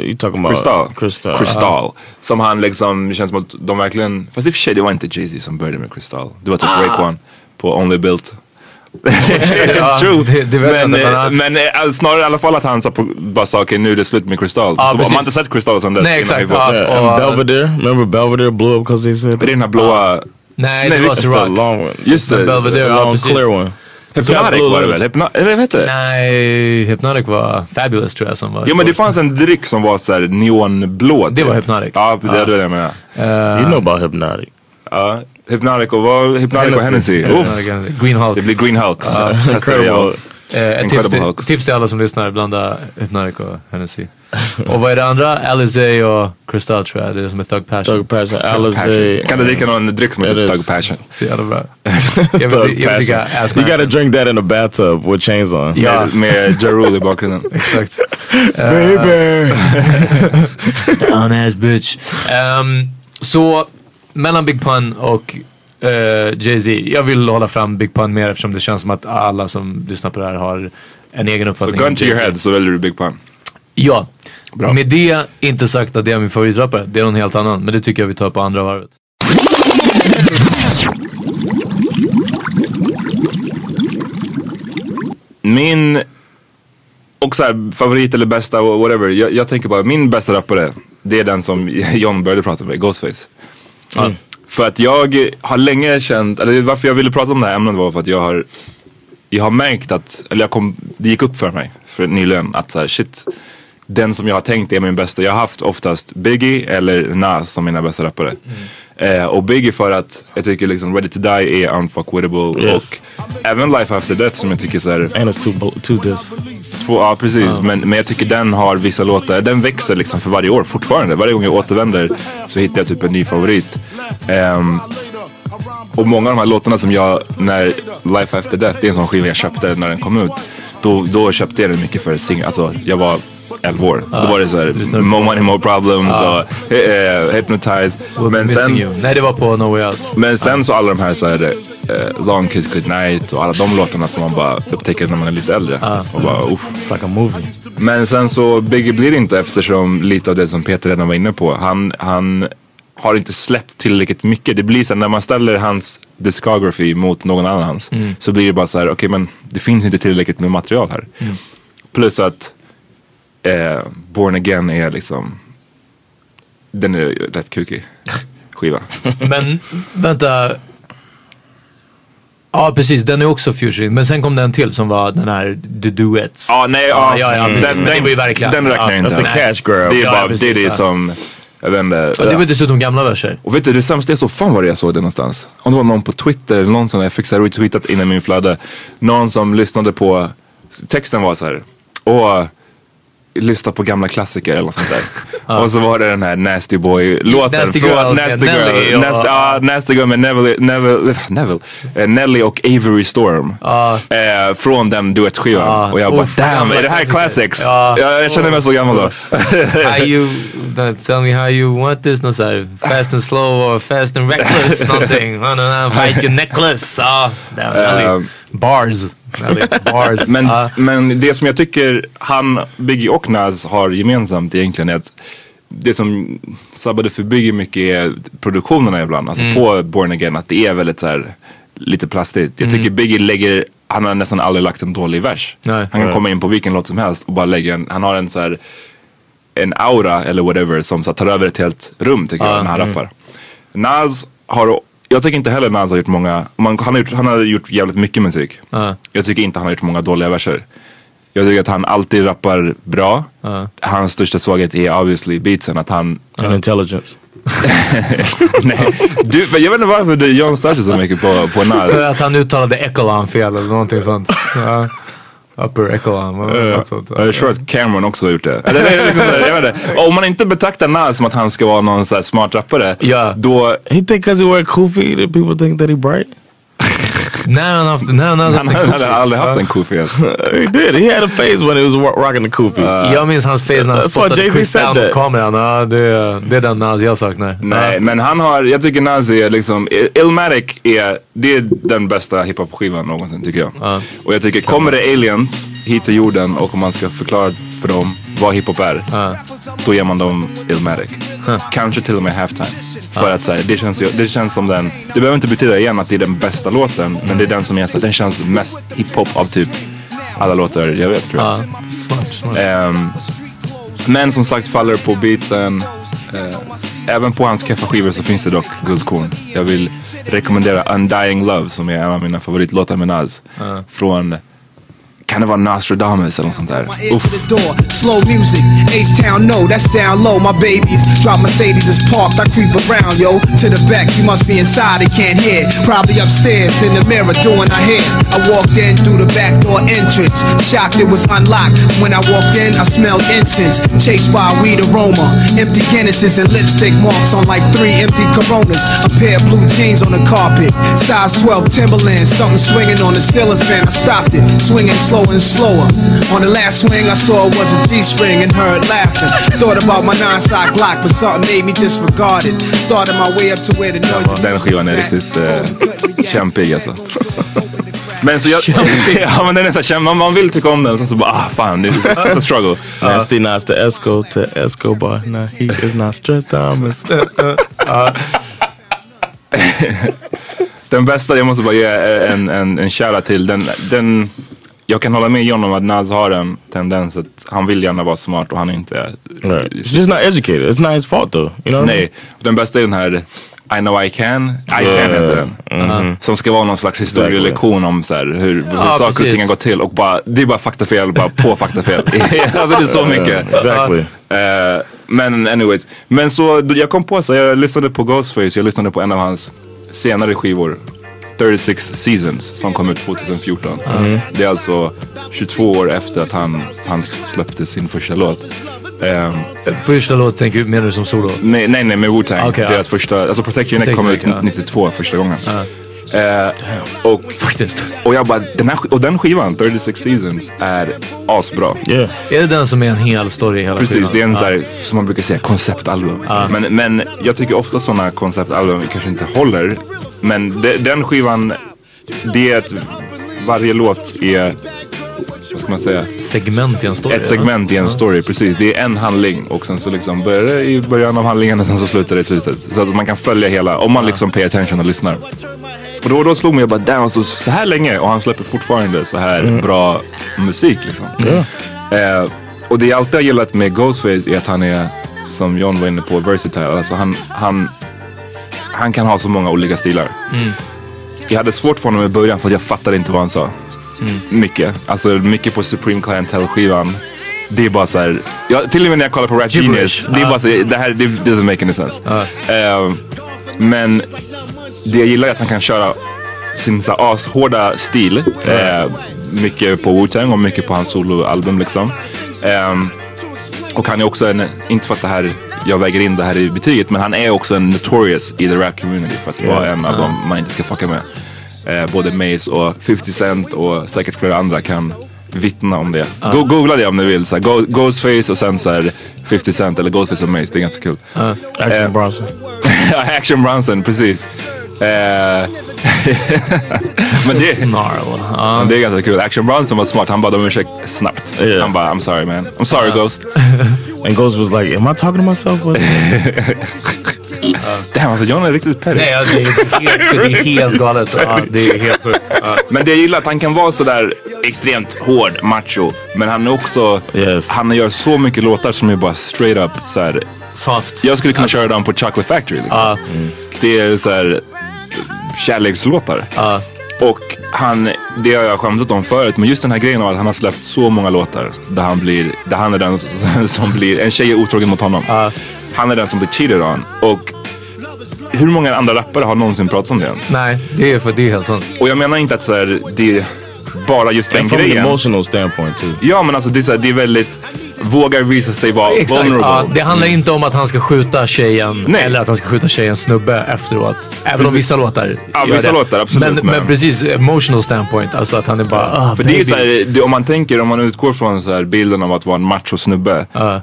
you talking about Crystal. Crystal. Crystal. Uh. Som han liksom, det känns som att de verkligen... Fast i och för sig, det var inte Jay-Z som började med Crystal. Det var typ ah. Raekwon på Only Built. It's true. Det, det men, inte, men, men äh, snarare i alla fall att han sa, bara sa okej okay, nu är det slut med Crystal. Ah, så om man inte sett Crystal sen dess. Nej exakt. Ah, yeah, Belvedere, remember Belvedere blew up because they said. Det är den här blåa... Nej, det var Ciroc. long one. Just det. Belvedere, long clear one. Hypnotic var det väl? Hypno eller vad heter det? Nej, Hypnotic var Fabulous tror jag som var. Jo men det fanns en dryck som var såhär neonblå. Det var Hypnotic. Ja, det är det jag menar. you know about Hypnotic. Ja, Hypnotic och vad? Hypnotic och Hennessy. Hennessy. Green Hulk. Det blir Green Testade jag. Eh, tips Incredible till, tips till alla som lyssnar, blanda Hypnotic och Hennessy. och vad är det andra? Alizé och Crystal tror jag, det är det som är Thug Passion. Thug Passion. Alizé. Kan du dricka någon dryck som heter. Thug Passion? Så jävla bra. Thug Passion. Ass You gotta drink that in a bathtub with chains on. Ja. Med, med Ja Rule i bakgrunden. Exakt. Baby! Down ass bitch. Ehm, så mellan Big Pun och eh, Jay-Z. Jag vill hålla fram Big Pun mer eftersom det känns som att alla som lyssnar på det här har en egen Så uppfattning. gun to your head så väljer du Big Pun. Ja. Bra. Med det inte sagt att det är min favoritrappare. Det är någon helt annan. Men det tycker jag vi tar på andra varvet. Min och så här, favorit eller bästa whatever. Jag, jag tänker bara min bästa rappare. Det är den som John började prata med, Ghostface. Mm. För att jag har länge känt, eller varför jag ville prata om det här ämnet var för att jag har Jag har märkt att, eller jag kom, det gick upp för mig för nyligen att så här, shit Den som jag har tänkt är min bästa, jag har haft oftast Biggie eller Nas som mina bästa rappare. Eh, och Biggie för att jag tycker liksom Ready to Die är unfuckwittable Yes. och även Life After Death som jag tycker så här, And it's too, too this. Två, ja precis, men, men jag tycker den har vissa låtar, den växer liksom för varje år fortfarande. Varje gång jag återvänder så hittar jag typ en ny favorit. Ehm, och många av de här låtarna som jag, när Life After Death, det är en sån skiva jag köpte när den kom ut. Då, då köpte jag den mycket för singel, alltså jag var 11 år. då var det såhär, More Money More Problems och eh, Hypnotized. Men Missing sen, you. Nej, det var på No Way Out. men sen så alla de här så är det eh, Long Kiss Goodnight och alla de låtarna som man bara upptäcker när man är lite äldre. Och bara, uff. Like movie. Men sen så Biggie blir det inte eftersom lite av det som Peter redan var inne på. Han, han har inte släppt tillräckligt mycket. Det blir så här, när man ställer hans discography mot någon annans så blir det bara så här, okej men det finns inte tillräckligt med material här. Plus att eh, Born Again är liksom, den är rätt kukig skiva. Men vänta. Ja precis, den är också fusion. Men sen kom den till som var den här The Duets. Ja, nej, Ja, ja, ja, ja. Men det var ju verkligen- Den räknar jag ja, inte. That's a cash grab. Det är Ja, bara precis, Diddy ja. som, jag vet inte. Och det var dessutom gamla verser. Och vet du det sämsta är så, fan var det jag såg det någonstans? Om det var någon på Twitter eller någon som jag fick retweetat in i min flöde. Någon som lyssnade på, texten var så här, åh, lyssna på gamla klassiker eller något sånt där. Och så var det den här Nasty Boy-låten. Nasty från- Girl med Nasty Nelly Girl. och- Nasty, ja, Nasty Girl med Neville, Neville, Neville, eh, Nelly och Avery Storm. Eh, från den duettskivan. Ja. Och jag bara, Uff, damn, är det här classics? Ja. Jag, jag känner mig så gammal då. how you, tell me how you want this. Något såhär fast and slow or fast and reckless någonting. No, no, no, bite your necklace. Ah, damn, Nelly. Um, Bars. Bars. Men, Ah. men det som jag tycker han, Biggie och Nas har gemensamt egentligen är att det som sabbade för Biggie mycket är produktionerna ibland. Alltså Mm. på Born Again att det är väldigt så här lite plastigt. Jag tycker Biggie lägger, han har nästan aldrig lagt en dålig vers. Nej. han kan komma in på vilken låt som helst och bara lägga en, han har en så här en aura eller whatever som så tar över ett helt rum tycker jag när han rappar. Nas har, jag tycker inte heller Nas har gjort många, man, han, har gjort, han har gjort jävligt mycket musik. Ja. Jag tycker inte han har gjort många dåliga verser. Jag tycker att han alltid rappar bra. Hans största svaghet är obviously beatsen. Att han... And intelligence. nej, du, men jag vet inte varför du, John stör sig så mycket på, på Nas. För att han uttalade Ecolan fel eller någonting sånt. Upper Ecolan. eller något sånt. Jag sure att Cameron också har gjort det. Eller, det liksom, jag vet inte. Om man inte betraktar Nas som att han ska vara någon så här smart rappare. Ja. Då, He think because he wear kufi that people think that he bright? När han haft, när han han kufi. aldrig haft en kufi ens. he did. He had a phase when he was wa- rocking the kufi. Jag minns hans face när han That's why spottade Chris mot that. kameran. Ja, det, är- det är den Nas jag saknar. Nej, men han har, jag tycker Nas är liksom, Illmatic är, det är den bästa hiphop-skivan någonsin tycker jag. Och jag tycker, kommer det aliens hit till jorden och om man ska förklara för dem vad hiphop är, då ger man dem Illmatic. Kanske till och med halftime. För att så här, det, känns, det känns som den, det behöver inte betyda igen att det är den bästa låten, men det är den som är så den känns mest hiphop av typ alla låtar jag vet tror jag. Ja, smart. smart. Ehm, men som sagt faller på beatsen. Eh, även på hans keffa skivor så finns det dock guldkorn. Jag vill rekommendera Undying Love som är en av mina favoritlåtar med Nas. Från, kan det vara Nostradamus eller något sånt där? Slow music. H-Town, no, that's down low. My babies drop Mercedes is parked. I creep around, yo. To the back, she must be inside and can't hear. Probably upstairs in the mirror doing her hair. I walked in through the back door entrance. Shocked it was unlocked. When I walked in, I smelled incense. Chased by a weed aroma. Empty Guinnesses and lipstick marks on like three empty Coronas. A pair of blue jeans on the carpet. Size 12 Timberlands. Something swinging on the ceiling fan. I stopped it. Swinging slower and slower. On the last swing, I saw it was a G-string and heard laughter. Thought about my non-stock lock, but something made me disregard it. Started my way up to where the noise. Ja, den skivan är riktigt eh, kämpig alltså. Men så jag, ja men den är så här, käm- man, man vill tycka om den, sen så bara ah fan, it's, it's a struggle. Nasty Nas to Esco to Escobar. No, he is Nostradamus. Den bästa, jag måste bara ge en, en, en shoutout till. Den, den, jag kan hålla med John om att Nas har en tendens att han vill gärna vara smart och han är inte. Right. It's just not educated. It's not his fault though. You know what I Nej, den bästa är den här I know I can. I can Yeah. heter den. Mhm. Som ska vara någon slags historielektion om så här, hur, hur Ja, saker och ting har gått till. Och bara, det är bara faktafel, bara på faktafel. alltså det är så mycket. Exactly. Eh, men anyways. Men så jag kom på så jag lyssnade på Ghostface, jag lyssnade på en av hans senare skivor. 36 Seasons som kom ut 2014. Mm. Det är alltså 22 år efter att han, han släppte sin första låt. Ehm, Första låt tänker du, menar du som solo? nej, nej, nej med Wu-Tang. Okej, Deras ja. första, alltså Protection Neck kom ut ja. 92 första gången. Eh, och, Faktiskt. och jag bara, den här, och den skivan, 36 Seasons, är asbra. Yeah. Är det den som är en hel story hela Precis, skivan? det är en så här, som man brukar säga, konceptalbum. Men, men jag tycker ofta sådana konceptalbum kanske inte håller. Men de, den skivan, det är ett, varje låt är, vad ska man säga? Segment i en story. Ett segment i en ja. story, precis. Det är en handling och sen så liksom börjar det i början av handlingen och sen så slutar det i slutet. Så att man kan följa hela, om man liksom pay attention och lyssnar. Och då, då slog mig jag bara, damn, alltså, så här länge och han släpper fortfarande så här bra musik liksom. Eh, och det jag alltid har gillat med Ghostface är att han är, som John var inne på, versatile. Alltså han, han, han kan ha så många olika stilar. Jag hade svårt för honom i början för att jag fattade inte vad han sa. Mycket. Alltså mycket på Supreme Clientele skivan. Det är bara så här, ja, till och med när jag kollar på Gibberish. Genius. Det är Ja. bara så, det här det doesn't make any sense. Eh, men det jag gillar är att han kan köra sin så här ashårda stil. Eh, mycket på Wu-Tang och mycket på hans soloalbum liksom. Ehm, och han är också en, inte för att det här, jag väger in det här i betyget, men han är också en notorious i the rap community för att vara en av dem man inte ska fucka med. Eh, både Mace och 50 Cent och säkert flera andra kan vittna om det. Go googla det om ni vill. Så Go Ghostface och sen så här 50 Cent eller Ghostface och Mace. Det är ganska kul. Action Eh, Bronson. Action Bronson, precis. Eh, men det, men det är ganska kul. Action Bronson var smart. Han bad om ursäkt snabbt. Yeah. Han bara, I'm sorry man. I'm sorry Ghost. And Ghost was like, am I talking to myself? What- Damn, alltså John är riktigt petty. Nej, ja, det, är helt, det är helt galet. Ja, det är helt sjukt. Ja. Men det jag gillar att han kan vara sådär extremt hård, macho. Men han är också, Yes. han gör så mycket låtar som är bara straight up såhär. Soft. Jag skulle kunna köra dem på Chocolate Factory liksom. Ja. Det är såhär kärlekslåtar. Ja. Och han, det har jag skämtat om förut, men just den här grejen av att han har släppt så många låtar där han blir, där han är den som, som blir, en tjej är otrogen mot honom. Han är den som blir cheated on. Och hur många andra rappare har någonsin pratat om det ens? Nej, det är, för, det är helt sant. Och jag menar inte att så här, det är bara just den And from an grejen. emotional standpoint too. Ja men alltså det är, så här, det är väldigt, vågar visa sig vara Exakt. vulnerable. Ja, det handlar inte om att han ska skjuta tjejen Nej. eller att han ska skjuta tjejens snubbe efteråt. Även om Precis. vissa låtar Ja, gör vissa det. låtar, absolut, Men, men... men- precis, emotional standpoint. Alltså att han är bara, ah, För det är baby. så här, det, om man tänker, om man utgår från så här bilden av att vara en macho snubbe. Ja.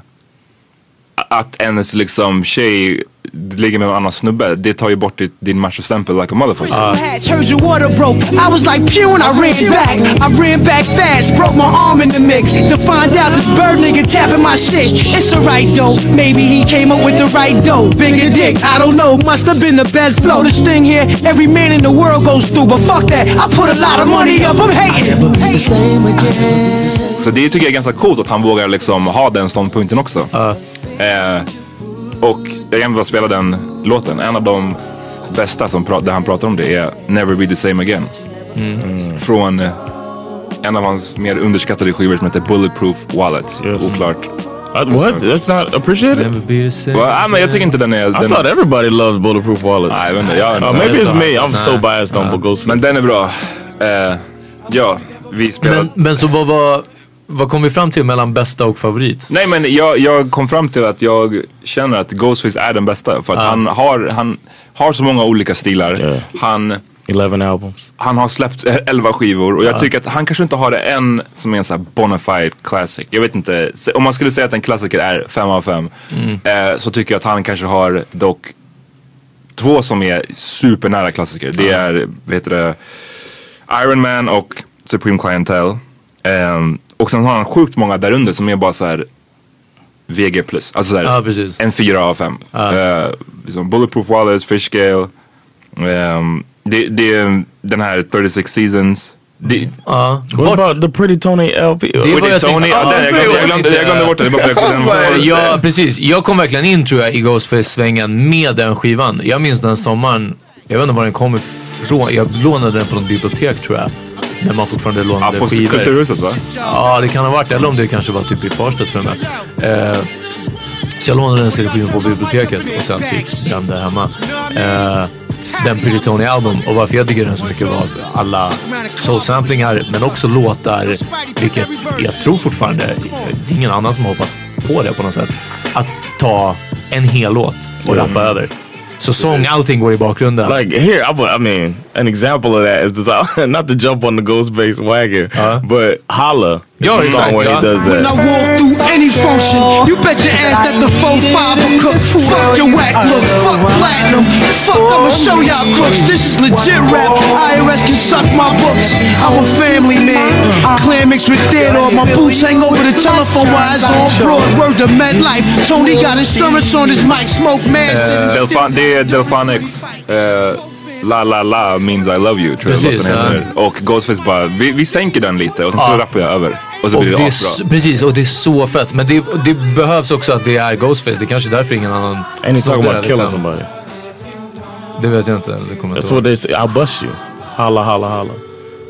Att ens liksom tjej ligger med en annan snubbe, det tar ju bort ditt, din machostämpel like a motherfucker. Hatch, heard your water broke. I was like pew and I ran back. I ran back fast, broke my arm in the mix. To find out this bird nigga tapping my shit. It's alright though, maybe he came up with the right dough. Bigger dick, I don't know, must have been the best flow. This thing here, every man in the world goes through, but fuck that. I put a lot of money up, I'm hating. Så det tycker jag är ganska coolt att han vågar liksom ha den ståndpunkten också. Eh, Och jag kan bara spela den låten. En av de bästa som pra- där han pratar om det är Never Be The Same Again. Mm. Från eh, en av hans mer underskattade skivor som heter Bulletproof Wallet. Oklart. Uh, what? That's not appreciated? Never be the same. Well, ah, men jag tycker inte den är... I Den, thought everybody loved bulletproof wallets. Nej, inte, jag. Uh, maybe it's me. I'm so Nah. biased on Ghostface. Men den är bra. Eh, ja, vi spelar... Men, men så vad var... Vad kom vi fram till mellan bästa och favorit? Nej men jag, jag kom fram till att jag känner att Ghostface är den bästa. För att han, har, han har så många olika stilar. Yeah. Han, 11 albums. han har släppt 11 skivor och jag tycker att han kanske inte har det en som är en sån här bona fide classic. Jag vet inte, om man skulle säga att en klassiker är 5 av 5 eh, så tycker jag att han kanske har dock två som är supernära klassiker. Det är, heter det, Iron Man och Supreme Clientele. Ehm, och sen har han sjukt många där under som är bara så här VG+. Alltså så här, Ja, precis. en 4 av 5. Uh, liksom Bulletproof Wallace, Fish Scale. ehm, det, det är den här 36 Seasons. Det. What Vart- about the Pretty Tony LP? Det var Pretty jag Tony, tänkte- ja, den, jag, glömde, jag, glömde, jag glömde bort det. det. den Ja, precis. Jag kom verkligen in tror jag i Ghostface-svängen med den skivan. Jag minns den sommaren, jag vet inte var den kom ifrån. Jag lånade den på något bibliotek tror jag. När man fortfarande Ja, lånade på skivor. Kulturhuset va? Ja, det kan ha varit. Eller om det kanske var typ i Farsta tror jag med. Eh, så jag lånade den CD-skivan på biblioteket och sen typ den där hemma. Eh, den Pretty Tony album och varför jag tycker den så mycket var alla soul-samplingar men också låtar, vilket jag tror fortfarande, det är ingen annan som har hoppat på det på något sätt. Att ta en hel låt och rappa över. Så sång, allting går i bakgrunden. Like here, I, I mean, an example of that is this. Not to jump on the Ghostface wagon, but "Holla" Yo, the exact, song where he does When I walk through any function, you bet your ass that the 4-5 will cook. Fuck your whack look, fuck platinum. Fuck, I'ma show y'all crooks. This is legit rap. IRS can suck my books. I'm a family man. Clan mixed with Theodore. My boots hang over the telephone wires on broad. Word to MetLife. Tony got insurance on his mic. Smoke man. Delfan, det är Delphonics. eh, La La La means I love you tror jag Precis, låten heter. Och Ghostface bara, vi, vi sänker den lite och sen så Ja. rappar jag över. Och så Och blir det det asbra. precis, och det är så fett. Men det, det behövs också att det är Ghostface. Det är kanske är därför ingen annan And he's talking about det, killing liksom. somebody. Det vet jag inte. Det kommer That's what they say. I'll bust you. Holla, holla, holla.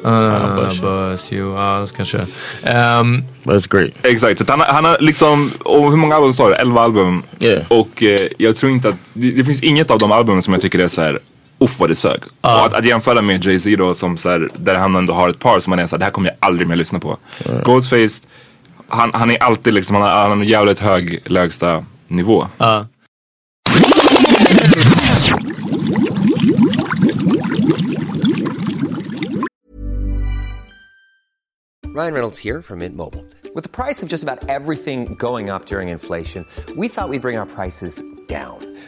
Uh, bus you. bus you. Ja, kanske. Um, But it's great. Exakt, så han, har- han har liksom, och hur många album sa du? 11 album. Yeah. Och eh, jag tror inte att, det, det finns inget av de albumen som jag tycker är så här. Uff vad det sög. Och att, att jämföra med Jay-Z då som så här, där han ändå har ett par som man är såhär, det här kommer jag aldrig mer lyssna på. Ghostface, han, han är alltid liksom, han har, han har en jävligt hög lägsta nivå. ja. Ryan Reynolds here from Mint Mobile. With the price of just about everything going up during inflation, we thought we'd bring our prices down.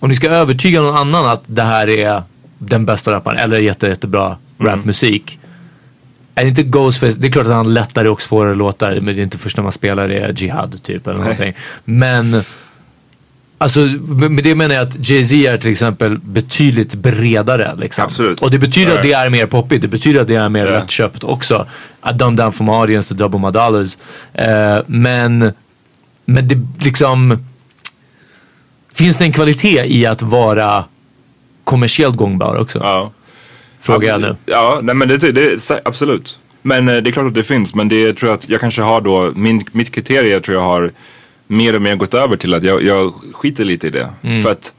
Om ni ska övertyga någon annan att det här är den bästa rapparen eller jätte, jättebra rapmusik. Är det inte Ghostface, det är klart att han lättare och svårare låtar men det är inte först när man spelar det är Jihad typ eller någonting. Men Alltså med det menar jag att Jay-Z är till exempel betydligt bredare. Liksom. Absolut. Och det betyder att det är mer poppigt. Det betyder att det är mer Ja. lättköpt också. I dumb down from audience to double my dollars. Eh, men, men det liksom... Finns det en kvalitet i att vara kommersiellt gångbar också? Ja. Frågar jag nu. Ja, nej men det, det, absolut. Men eh, det är klart att det finns. Men det tror jag att jag kanske har då, min, mitt kriterie tror jag har mer och mer gått över till att jag, jag skiter lite i det. Mm. För att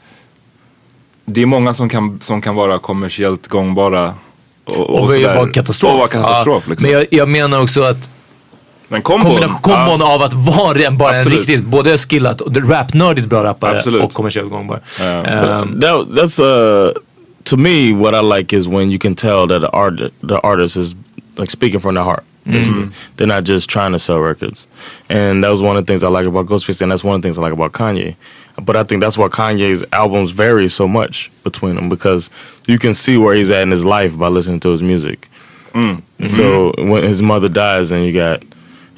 det är många som kan, som kan vara kommersiellt gångbara och, och, Och sådär. vara katastrof. Och vara katastrof Ja, liksom. Men jag, jag menar också att Men kombon, kombon ja, av att vara en, bara en riktigt, både skillat och rapnördigt bra rappare Absolut. och kommersiellt gångbar. Ja. Ehm, that, that's uh to me what I like is when you can tell that the art the artist is like speaking from their heart. basically. They're not just trying to sell records, and that was one of the things I like about Ghostface, and that's one of the things I like about Kanye. But I think that's why Kanye's albums vary so much between them because you can see where he's at in his life by listening to his music. So when his mother dies, and you got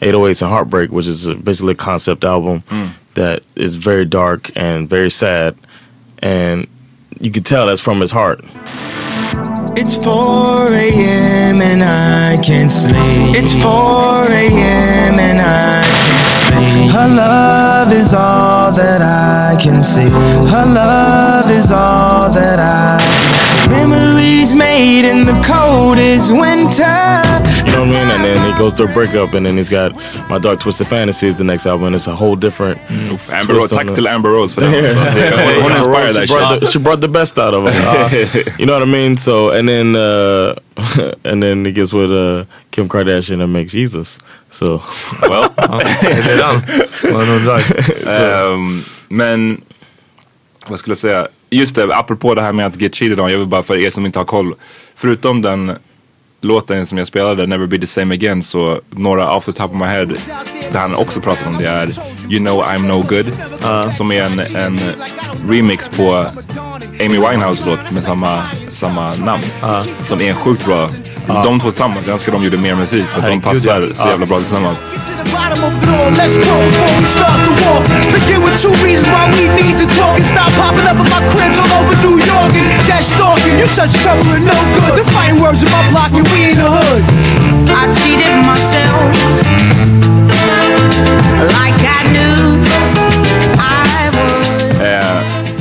808s and Heartbreak, which is basically a concept album hmm. that is very dark and very sad, and you can tell that's from his heart. It's 4 a.m. and I can't sleep. It's 4 a.m. and I can't sleep. Her love is all that I can see. Her love is all that I can see. Memories made in the coldest winter. You know what I mean? And then he goes through a breakup, and then he's got My Dark Twisted Fantasy is the next album, and it's a whole different. Amber Rose, twist on tack Amber Rose för den. Yeah. Hon, hon Amber inspired Rose, that she, brought the, she brought the best out of him. Uh, you know what I mean? So and then uh, and then he gets with uh, Kim Kardashian and makes Jesus. So well, det är den. Man undrar. Ehm, men vad skulle jag säga? Just det, apropå det här med att get cheated on. Jag vill bara för er som inte har koll. Förutom den låten som jag spelade, Never be the same again, så några off the top of my head där han också pratar om det är You know I'm no good. Som är en, en remix på Amy Winehouse låt med samma, samma namn. Som är sjukt bra. Ja. De två tillsammans, jag önskar de gjorde mer musik för de passar så jävla bra tillsammans.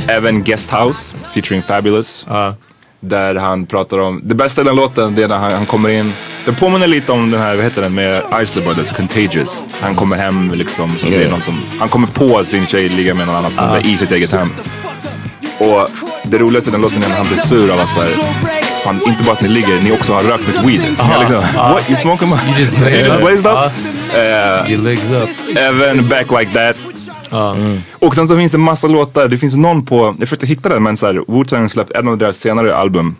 Även eh, Guesthouse featuring Fabulous. Uh. Där han pratar om, det bästa i den låten det är när han, han kommer in. Den påminner lite om den här, vad heter den, med Isley Brothers, Contagious. Han kommer hem liksom, så säger någon som, han kommer på sin tjej ligga med någon annan som i sitt eget hem. Och det roligaste i den låten är när han blir sur av att så här, fan inte bara att ni ligger, ni också har rökt mitt weed. Aha, liksom, ja. What? You smoking my... You just you blazed just up. blazed up? Ja. Eh, Your legs up. Även Back Like That. Och sen så finns det massa låtar. Det finns någon på, jag försökte hitta den men så här, Wu-Tang släppt en av deras senare album.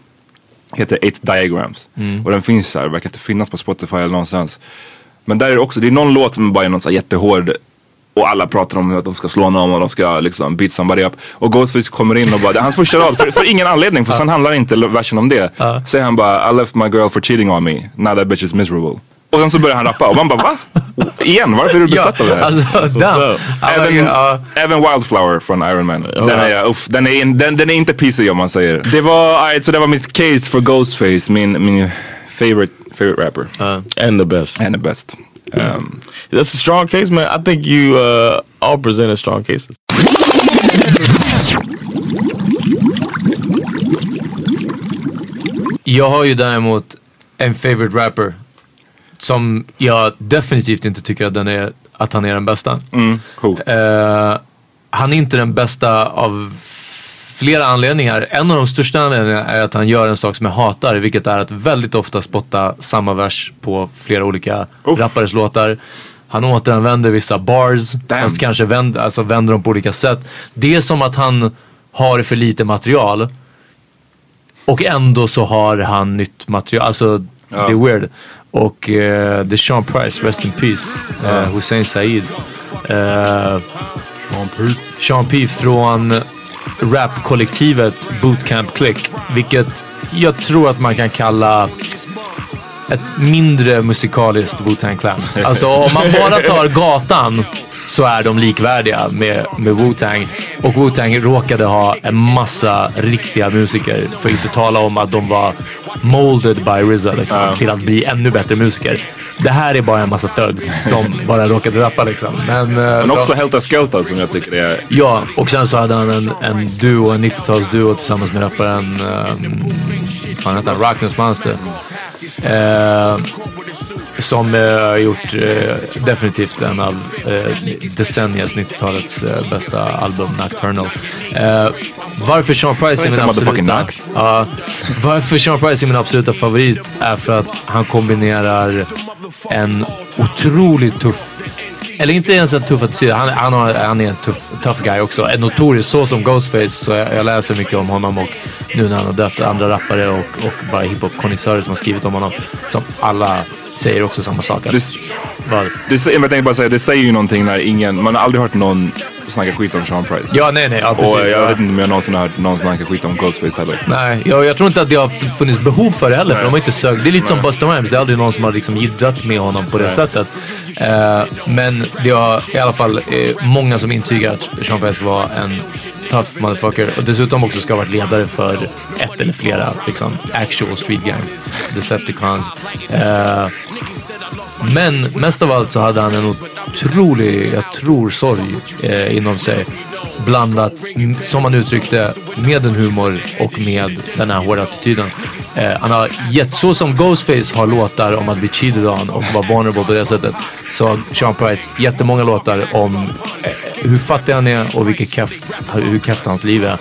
Heter Eight Diagrams. Mm. Och den finns så här, verkar inte finnas på Spotify eller någonstans. Men där är det också, det är någon låt som bara är någon så här jättehård och alla pratar om att de ska slå någon och de ska liksom beat somebody up. Och Ghostface kommer in och bara, det är hans första rad för, för ingen anledning för sen handlar inte versen om det. Säger han bara, I left my girl for cheating on me, now that bitch is miserable. Och sen så börjar han rappa och man bara va? Igen, varför är du besatt av det här? Alltså, den. Även, Ja. även Wildflower från Iron Man. Den är, uff, den, är in, den, den är inte PC om man säger. Det var, alright, så det var mitt case för Ghostface, min, min favorite, favorite rapper. and the best. And the best. Um, That's a strong case, man. I think you uh, all presented strong cases. Jag har ju däremot en favorite rapper som jag definitivt inte tycker att, den är, att han är den bästa. mm, who? Eh, han är inte den bästa av flera anledningar. En av de största anledningarna är att han gör en sak som jag hatar, vilket är att väldigt ofta spotta samma vers på flera olika rappares låtar. Han återanvänder vissa bars, fast kanske vänder, alltså vänder dem på olika sätt. Det är som att han har för lite material. Och ändå så har han nytt material. Alltså, det är weird. Och eh, Sean Price, Rest in Peace. Eh, Hussein Said. Eh, Sean P. Sean P från rapkollektivet Bootcamp Click. Vilket jag tror att man kan kalla ett mindre musikaliskt Wu-Tang Clan. Alltså om man bara tar gatan så är de likvärdiga med, med Wu-Tang. Och Wu-Tang råkade ha en massa riktiga musiker. För att inte tala om att de var molded by RZA liksom, Ja. till att bli ännu bättre musiker. Det här är bara en massa thugs som bara råkade rappa liksom. Men, eh, Men så- också Helta Skelta som jag tycker är... Ja, och sen så hade han en, en duo, en 90-talsduo tillsammans med rapparen, um, vad heter han, Rockness Monster. Eh, som uh, gjort eh, definitivt en av uh, decenniets 90-talets eh, bästa album, Nocturnal. Eh, varför Sean Price är min absoluta... Ja, varför Sean Price är min absoluta favorit är för att han kombinerar en otroligt tuff eller inte ens en tuff attityd. Han, han, har, han är en tuff, tough guy också. En notorisk, så som Ghostface. Så jag, jag läser mycket om honom och nu när han har dött andra rappare och, och bara hiphop-konnässörer som har skrivit om honom. Som alla säger också samma sak. Att, Det, Vad? det, jag tänkte bara säga, det säger ju någonting när ingen, man har aldrig hört någon snacka skit om Sean Price. Ja, nej, nej. Ja, precis. och jag Ja. vet inte om jag någonsin har hört någon snacka skit om Ghostface heller. Nej, jag, jag tror inte att det har funnits behov för det heller. För de har inte sökt. Det är lite som Busta Rhymes. Det är aldrig någon som har liksom jiddrat med honom på det Nej. sättet. Eh, men det har i alla fall eh, många som intygar att Sean Price var en tough motherfucker. Och dessutom också ska ha varit ledare för ett eller flera liksom, actual street gangs. Decepticons. Eh, men mest av allt så hade han en otrolig, jag tror, sorg eh, inom sig. Blandat, m- som han uttryckte, med en humor och med den här hårda attityden. Eh, han har gett, så som Ghostface har låtar om att bli cheated on och vara vulnerable på det sättet. Så har Sean Price jättemånga låtar om eh, hur fattig han är och vilket keft, hur keft hans liv är.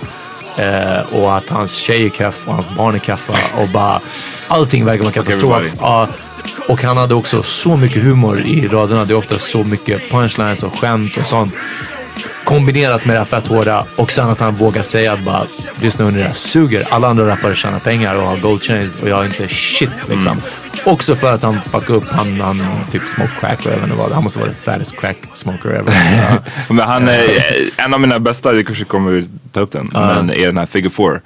Eh, och att hans tjej är keff och hans barn är keffa och bara allting verkar vara katastrof. Ja, och han hade också så mycket humor i raderna. Det är ofta så mycket punchlines och skämt och sånt. Kombinerat med det här fett hårda och sen att han vågar säga att bara lyssna hörni det här suger. Alla andra rappare tjänar pengar och har gold chains och jag har inte shit liksom. Mm. Också för att han fuckade upp, han, han typ smoke crack och jag vet inte vad. Han måste vara the fattest crack smoker ever. Men han är en av mina bästa, jag kanske kommer ta upp den, Ja. men är den här Figure 4.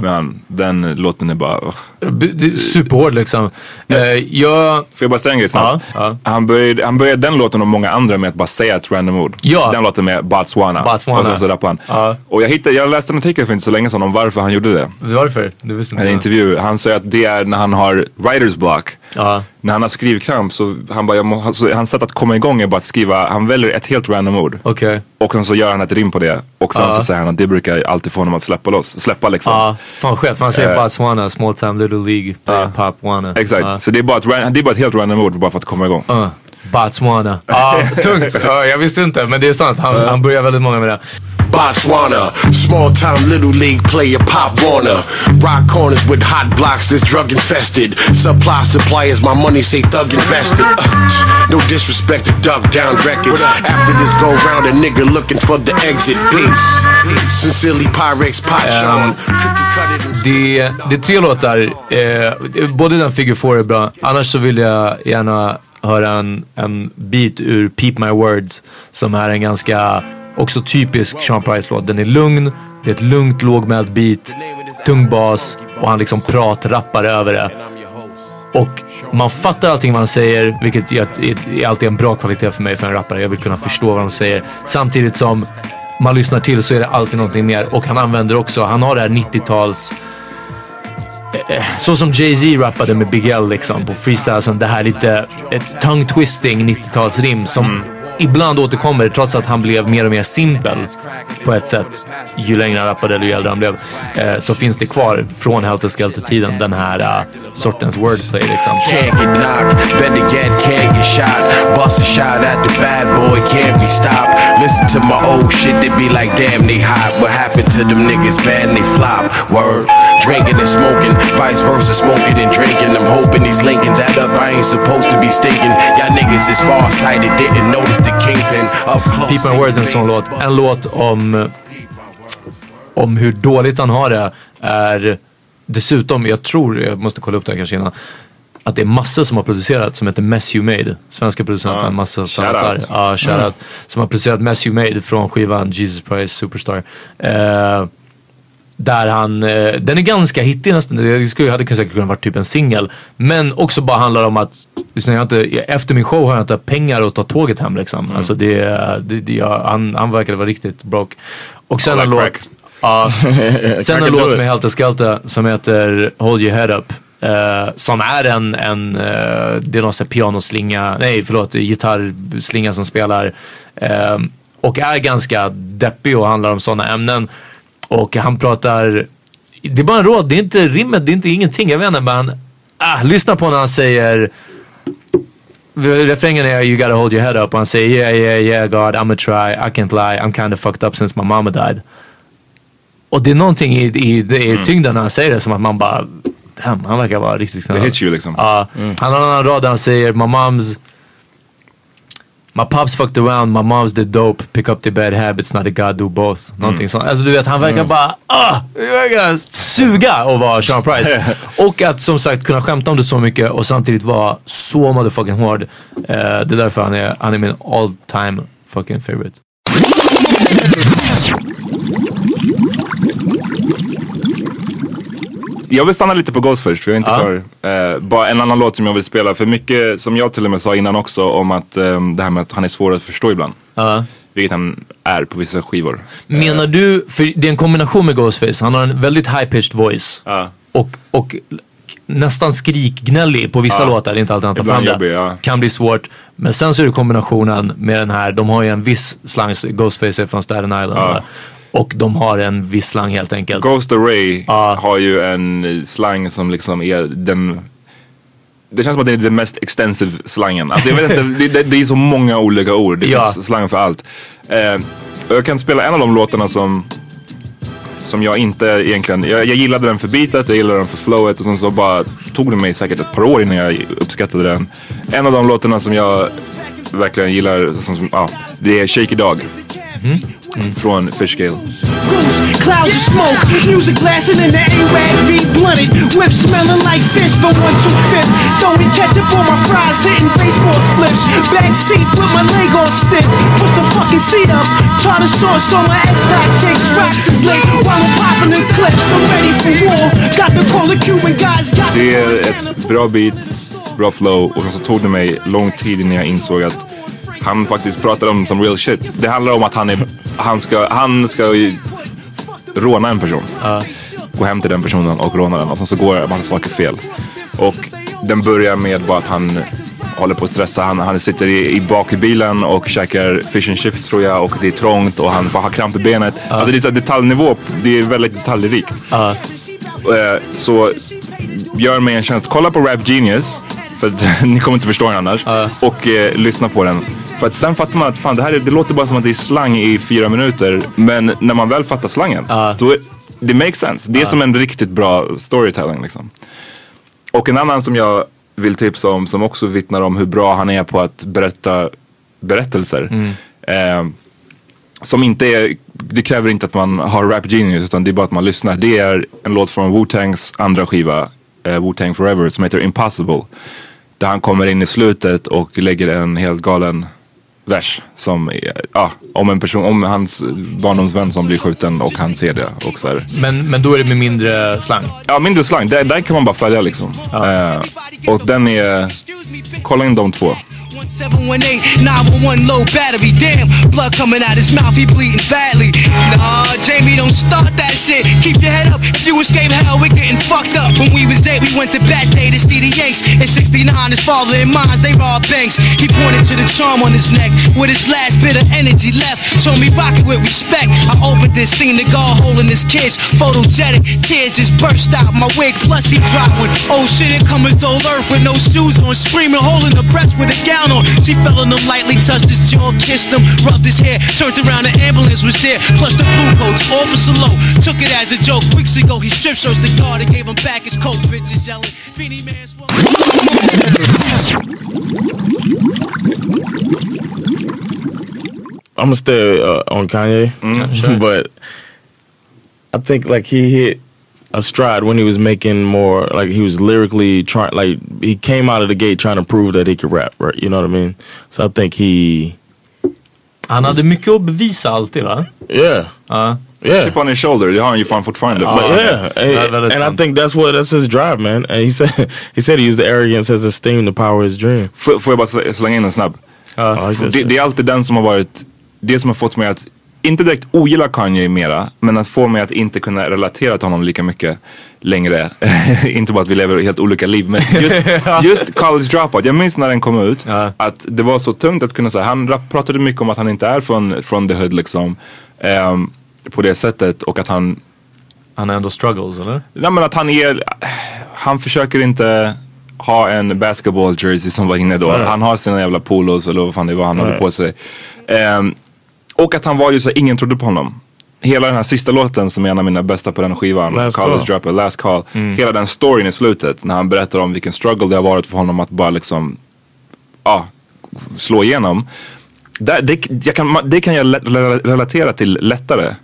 Men han, den låten är bara... är Superhård liksom. Eh, jag... Får jag bara säga en grej snabbt? Han, började, han började den låten och många andra med att bara säga ett random ord. Ja. Den låten med Botswana. Botswana. Och sen så rappade han. Och jag, hittade, jag läste en artikel för inte så länge sedan om varför han gjorde det. Varför? Du visste inte En intervju. Han säger att det är när han har writers block. Ja. När han har skrivkramp så han bara, jag må, så hans sätt att komma igång är bara att skriva, han väljer ett helt random ord. Okej. Och sen så gör han ett rim på det. Och sen Ja. så säger han att det brukar alltid få honom att släppa loss. Släppa liksom. Ja, fan själv. Han säger Eh. Botswana, small time little League, play pop wanna. Exakt. Ja. Så det är, bara ett, det är bara ett helt random ord bara för att komma igång. Uh, Botswana. Ja, tungt. Ja, jag visste inte, men det är sant. Han, han börjar väldigt många med det. Botswana, small time little league player Pop Warner. Rock corners with hot blocks that's drug infested. Supply suppliers, my money say thug invested. Uh, no disrespect to Duck Down Records. After this go round, a nigga looking for the exit. Peace. Sincerely Pyrex Pot Sean. Det, det är tre låtar. Eh, både den Figure 4 är bra. Annars så vill jag gärna höra en, en bit ur Peep My Words. Som är en ganska också typisk Sean Price-låt. Den är lugn. Det är ett lugnt lågmält beat. Tung bas och han liksom pratrappar över det. Och man fattar allting man säger, vilket är, är alltid en bra kvalitet för mig för en rappare. Jag vill kunna förstå vad de säger. Samtidigt som man lyssnar till så är det alltid någonting mer. Och han använder också, han har det här 90-tals... Så som Jay-Z rappade med Big L liksom på freestylesen. Det här lite ett tongue twisting 90-talsrim som ibland återkommer trots att han blev mer och mer simpel på ett sätt. Ju längre han rappade eller ju äldre han blev. Eh, så finns det kvar från Helter Skelter-tiden den här uh, sortens wordplay liksom. Can't get knocked, better yet, can't get shot. Bust a shot at the bad boy, can't be stopped. Listen to my old shit, they be like, damn, they hot. What happened to them niggas bad and they flop? Word, drinking and smoking, vice versa, smoking and drinking. I'm hoping these Lincolns add up, I ain't supposed to be stinking. Y'all niggas is far sighted, didn't notice Peep My Words är en sån låt. En låt om, om hur dåligt han har det är dessutom, jag tror, jag måste kolla upp det här kanske innan, att det är massor som har producerat som heter Mess You Made. Svenska producenten Ja, Massa shoutout. Salazar. Ja, shoutout. Mm. Som har producerat Mess You Made från skivan Jesus Price Superstar. Eh, där han, eh, den är ganska hittig nästan. Det skulle, hade säkert kunnat vara typ en singel. Men också bara handlar om att Lyssna, jag inte, efter min show har jag inte pengar att ta tåget hem liksom. Mm. Alltså det, det, det han, han verkade vara riktigt broke. Och sen en låt, ja, sen en låt med Helter Skelter som heter Hold Your Head Up. eh, som är en, en eh, det är någon sån pianoslinga, nej förlåt, gitarrslinga som spelar. eh, och är ganska deppig och handlar om sådana ämnen. Och han pratar, det är bara en råd, det är inte rimmet, det är inte ingenting. Jag vet inte men, ah, lyssna på när han säger Refrängen är You gotta hold your head up och han säger Yeah yeah yeah God I'm a try I can't lie I'm kinda fucked up since my mama died. Och det är någonting i, i, i Mm. tyngden när han säger det som att man bara Damn, han verkar vara riktigt snäll. Det hits you liksom. Ja. Han har en annan rad där han säger My mom's My pops fucked around, my mom's the dope, pick up the bad habits, not a god do both. Någonting Mm. sånt. Alltså du vet, han verkar Mm. bara ah, verkar suga att vara Sean Price. och att som sagt kunna skämta om det så mycket och samtidigt vara så motherfucking hård. Eh, det är därför han är, han är min all time fucking favorite. Jag vill stanna lite på Ghost först, för jag är inte Ja. klar. Eh, bara en annan låt som jag vill spela, för mycket som jag till och med sa innan också om att eh, det här med att han är svår att förstå ibland. Ja. Vilket han är på vissa skivor. Menar du, för det är en kombination med Ghostface, han har en väldigt high-pitched voice. Och, och nästan skrikgnällig på vissa Ja. låtar, det är inte alltid han tar fram det. ja. Kan bli svårt. Men sen så är det kombinationen med den här, de har ju en viss slang, Ghostface är från Staten Island. Ja. Och de har en viss slang helt enkelt. Ghost Array har ju en slang som liksom är den det känns som att det är den mest extensive slangen. Alltså jag vet inte, det, det, det är så många olika ord. Det Ja. finns slang för allt. Eh, jag kan spela en av de låtarna som som jag inte egentligen, jag, jag gillade den för beatet, jag gillade den för flowet och sen så bara tog det mig säkert ett par år innan jag uppskattade den. En av de låtarna som jag verkligen gillar, som, som, det är Shaky Dog. Från Fishgale. Goose, clouds of smoke, music blasting in the A-Wag V blunted, whip smelling like fish for one two fifth. Throwing ketchup on my fries, hitting baseball spliffs. Back seat with my leg on stiff. Put the fucking seat up, tartar sauce on my X-Pac. Jake's rocks is lit while I'm popping the clips. I'm ready for war. Got to call the Cuban guys. Got Det är ett bra beat, bra flow och sen så tog det mig lång tid innan jag insåg att han faktiskt pratar om som real shit. Det handlar om att han, är, han ska, han ska ju råna en person. Gå hem till den personen och råna den och sen så går en massa saker fel. Och den börjar med bara att han håller på att stressa. Han, han sitter i, i bak i bilen och käkar fish and chips tror jag och det är trångt och han får ha kramp i benet. Alltså det är så detaljnivå, det är väldigt detaljrikt. Eh, Så gör mig en tjänst, kolla på Rap Genius. För att ni kommer inte förstå den annars. Och eh, lyssna på den. För att sen fattar man att fan, det här är, det låter bara som att det är slang i fyra minuter. Men när man väl fattar slangen, då är, det makes sense. Det är som en riktigt bra storytelling liksom. Och en annan som jag vill tipsa om som också vittnar om hur bra han är på att berätta berättelser. Eh, som inte är, det kräver inte att man har rap genius utan det är bara att man lyssnar. Det är en låt från Wu-Tangs andra skiva, eh, Wu-Tang Forever, som heter Impossible. Där han kommer in i slutet och lägger en helt galen vers som ja, om en person, om hans barndomsvän som blir skjuten och han ser det. Och så här. Men, men då är det med mindre slang? Ja, mindre slang. Där, där kan man bara följa liksom. Eh, och den är, kolla in de två. 718 911 low battery. Damn, blood coming out his mouth, he bleeding badly. Nah, Jamie, don't start that shit. Keep your head up. If you escape hell, we're getting fucked up. When we was eight, we went to Bat Day to see the Yanks. In 69, his father and mines, they robbed banks. He pointed to the charm on his neck with his last bit of energy left. Told me rock it with respect. I opened this scene, the guard holding his kids. Photogenic, tears just burst out my wig. Plus, he dropped one. Oh shit, it coming to earth with no shoes on. Screaming, holding the breath with a gown on. She fell on him lightly, touched his jaw, kissed him, rubbed his hair, turned around, the ambulance was there. Plus the blue coats, officer low. Took it as a joke. Weeks ago, he strip searched the guard and gave him back his coat. Bitches yelling, Beanie Man. I'm gonna stay uh, on Kanye, sure. but I think like he hit a stride when he was making more like he was lyrically trying like he came out of the gate trying to prove that he could rap, right? You know what I mean? So I think he Han hade mycket att bevisa alltid va? yeah Ja. Yeah. chip on his shoulder, det har han ju fan fortfarande. But yeah, and, and I think that's what that's his drive, man. And he said he said he used the arrogance as esteem to power his dream. Får, får jag bara slänga in en snabb? Ja, just det, det är alltid den som har varit, det som har fått mig att, inte direkt ogilla Kanye mera, men att få mig att inte kunna relatera till honom lika mycket längre. inte bara att vi lever helt olika liv, men just, just College Dropout. Jag minns när den kom ut, att det var så tungt att kunna säga, han pratade mycket om att han inte är från, från the hood liksom. ehm, på det sättet och att han Han är ändå struggles eller? Nej men att han är, han försöker inte ha en basketball jersey som var inne då. Nej. Han har sina jävla polos eller vad fan det var han Nej. hade på sig. Ehm, och att han var ju så, ingen trodde på honom. Hela den här sista låten som är en av mina bästa på den skivan, Last College Call. Dropper, Last Call. Mm. Hela den storyn i slutet när han berättar om vilken struggle det har varit för honom att bara liksom, ja, slå igenom. Där, det, jag kan, det kan jag relatera till lättare.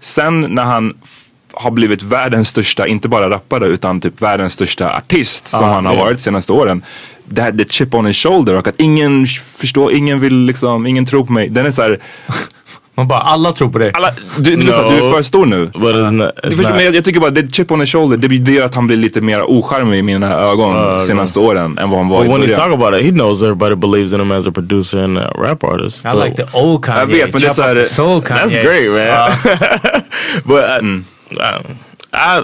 Sen när han har blivit världens största, inte bara rappare utan typ världens största artist som Ah, han har ja. varit de senaste åren. Det här, det chip on his shoulder och att ingen förstår, ingen vill liksom, ingen tror på mig. Den är så här, Man bara, alla tror på dig. alla, du, lyssna, du är för stor nu. But it's not, Du it's förstår, not. men jag, jag tycker bara det chip on his shoulder, det blir det att han blir lite mer ocharmig i mina ögon Uh, senaste åren än vad han var But i when he's början. talking about it, he knows everybody believes in him as a producer and a rap artist. I But- like the old Kanye. Jag vet, men det är Chop så up här- the soul Kanye. That's great, man. but I, I, I,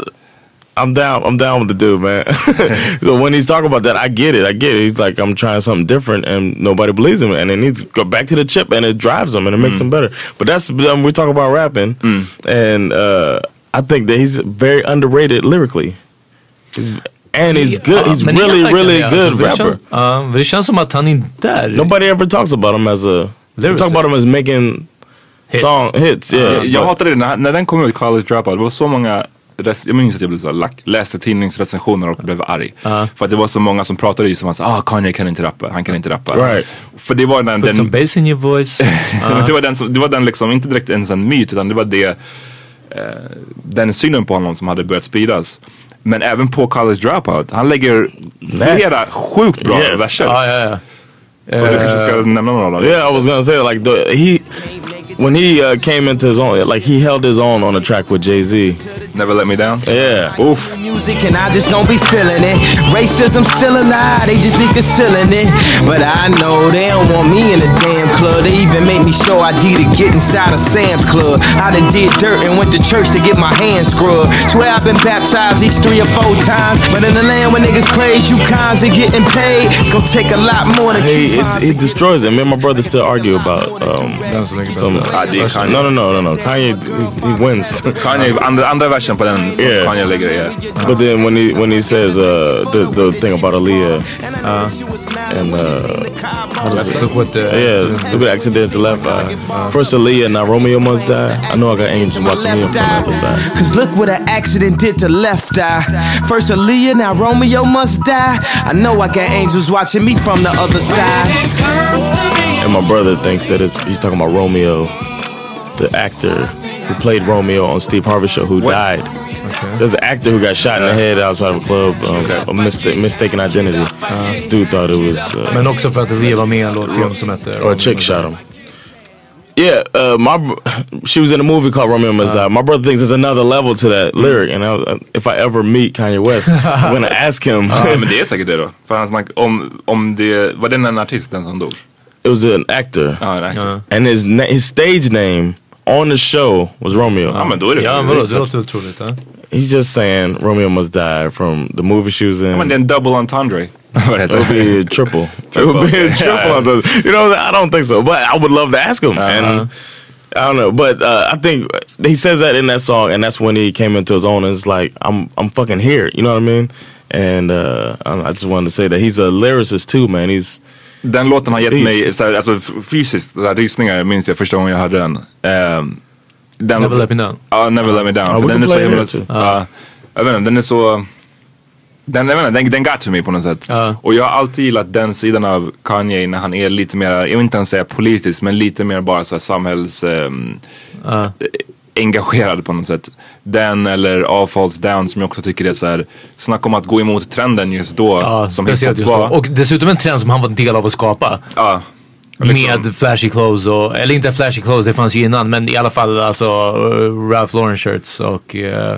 I'm down. I'm down with the dude, man. so when he's talking about that, I get it. I get it. He's like, I'm trying something different, and nobody believes him, and it needs to go back to the chip, and it drives him, and it makes mm. him better. But that's um, we talk about rapping, mm. and uh, I think that he's very underrated lyrically. He's, and he's good. He's men really, jag really verkar det, good alltså. Rapper. känns- Ja, men det känns som att han inte är... Nobody ever talks about him as a. They talk about him as making Hits. song hits. Ah, yeah, jag, jag but- hatade det när, när den kom ut, College Dropout. Det var så många, res- jag minns att jag blev så lack, läste tidningsrecensioner och blev arg. För att det var så många som pratade ju som att ah, Kanye kan inte rappa, han kan inte rappa. Right. För det var den, Put some den, bass in your voice. Men det var den, som, det var den liksom, inte direkt ens en myt utan det var det, eh, den synen på honom som hade börjat spridas. Men även på College Dropout, han lägger flera sjukt bra Yes. verser. Ska nämna några av dem? Yeah, I was gonna say like the, he when he uh, came into his own, like he held his own on a track with Jay Z. Never Let Me Down. Yeah. Oof. music and I just don't be feeling it. Racism still alive, they just be concealing it. But I know they don't want me in the damn club. They even make me show ID to get inside of Sam's Club. I done did dirt and went to church to get my hands scrubbed. Swear I've been baptized these three or four times. But in the land where niggas praise you cons and getting paid, it's gonna take a lot more than He coupons. it, it destroys it. Me and my brother still argue about um, some. Det är Kanye. No, no, no, no, no. Kanye he, he wins. Kanye, andra, andra versen på den som Yeah. Kanye lägger är But then when he when he says uh, the the thing about Aaliyah and uh, how does it? Look what the... Yeah, look at accident to left eye. First Aaliyah, now Romeo must die. I know I got angels watching me from the other side. Cause look what an accident did to left eye. First Aaliyah, now Romeo must die. I know I got angels watching me from the other side. And my brother thinks that it's he's talking about Romeo, the actor who played Romeo on Steve Harvey show who died. There's an actor who got shot in the head outside of a club, um, a mista- mistaken identity. Dude thought it was. Uh, Men också för att vi var med i en låtfilm som hette... or a chick shot him. Yeah, uh, my she was in a movie called Romeo Must Die. My brother thinks there's another level to that lyric, and I, if I ever meet Kanye West, I'm gonna ask him. Ja, men det är säkert det då. För han snack, om, om det, var den en artist den som dog? it was an actor, Ja, en actor. and his his stage name on the show was Romeo. Ja, men då är det Ja, vadå? Det låter otroligt. Ja. He's just saying Romeo must die from the movie she was in. Ja, men det är en double entendre. Vad It heter would be a triple. It would be a triple. on the- You know, I don't think so, but I would love to ask him. And I don't know, but uh, I think he says that in that song, and that's when he came into his own. And it's like I'm, I'm fucking here. You know what I mean? And uh, I I just wanted to say that he's a lyricist too, man. He's Den låten har gett Peace. mig så här, alltså, fysiskt här, rysningar minns jag första gången jag hörde den. Ehm, den Never Let Me Down. Ja, Never Let Me Down. För den är så himla... Ja, jag vet inte, den är så... Den, jag inte, den, den got to me på något sätt. Och jag har alltid gillat den sidan av Kanye när han är lite mer, jag vill inte ens säga politisk, men lite mer bara så här samhälls... Ja. Engagerad på något sätt. Den eller All Falls Down som jag också tycker är så här, snacka om att gå emot trenden just då. Ja, som speciellt just då. Och dessutom en trend som han var del av att skapa. Ja. Liksom. Med flashy clothes och, eller inte flashy clothes, det fanns ju innan. Men i alla fall alltså uh, Ralph Lauren shirts och uh,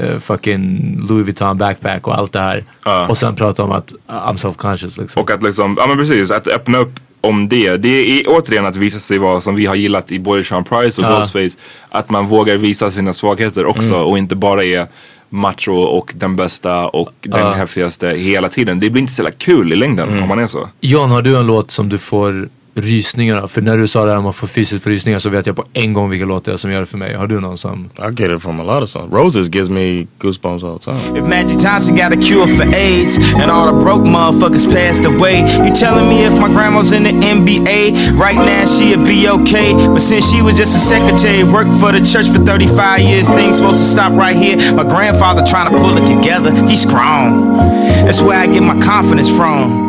uh, fucking Louis Vuitton backpack och allt det här. Och sen prata om att uh, I'm self-conscious liksom. Och att liksom, ja men precis, att öppna upp om det. Det är återigen att visa sig vara som vi har gillat i både Sean Price och Ja. Ghostface. Att man vågar visa sina svagheter också Mm. och inte bara är macho och den bästa och den Ja. häftigaste hela tiden. Det blir inte så jävla kul i längden om man är så. John, har du en låt som du får rysningar av? För när du sa det här om att få fysiskt rysningar så vet jag på en gång vilken låt det är som gör det för mig. Har du någon som... I get it from a lot of songs. Roses gives me goosebumps all the time. If Magic Johnson got a cure for AIDS and all the broke motherfuckers passed away, you telling me if my grandma's in the NBA right now she'd be okay? But since she was just a secretary, worked for the church for 35 years, things supposed to stop right here. My grandfather trying to pull it together, he's strong. That's where I get my confidence from.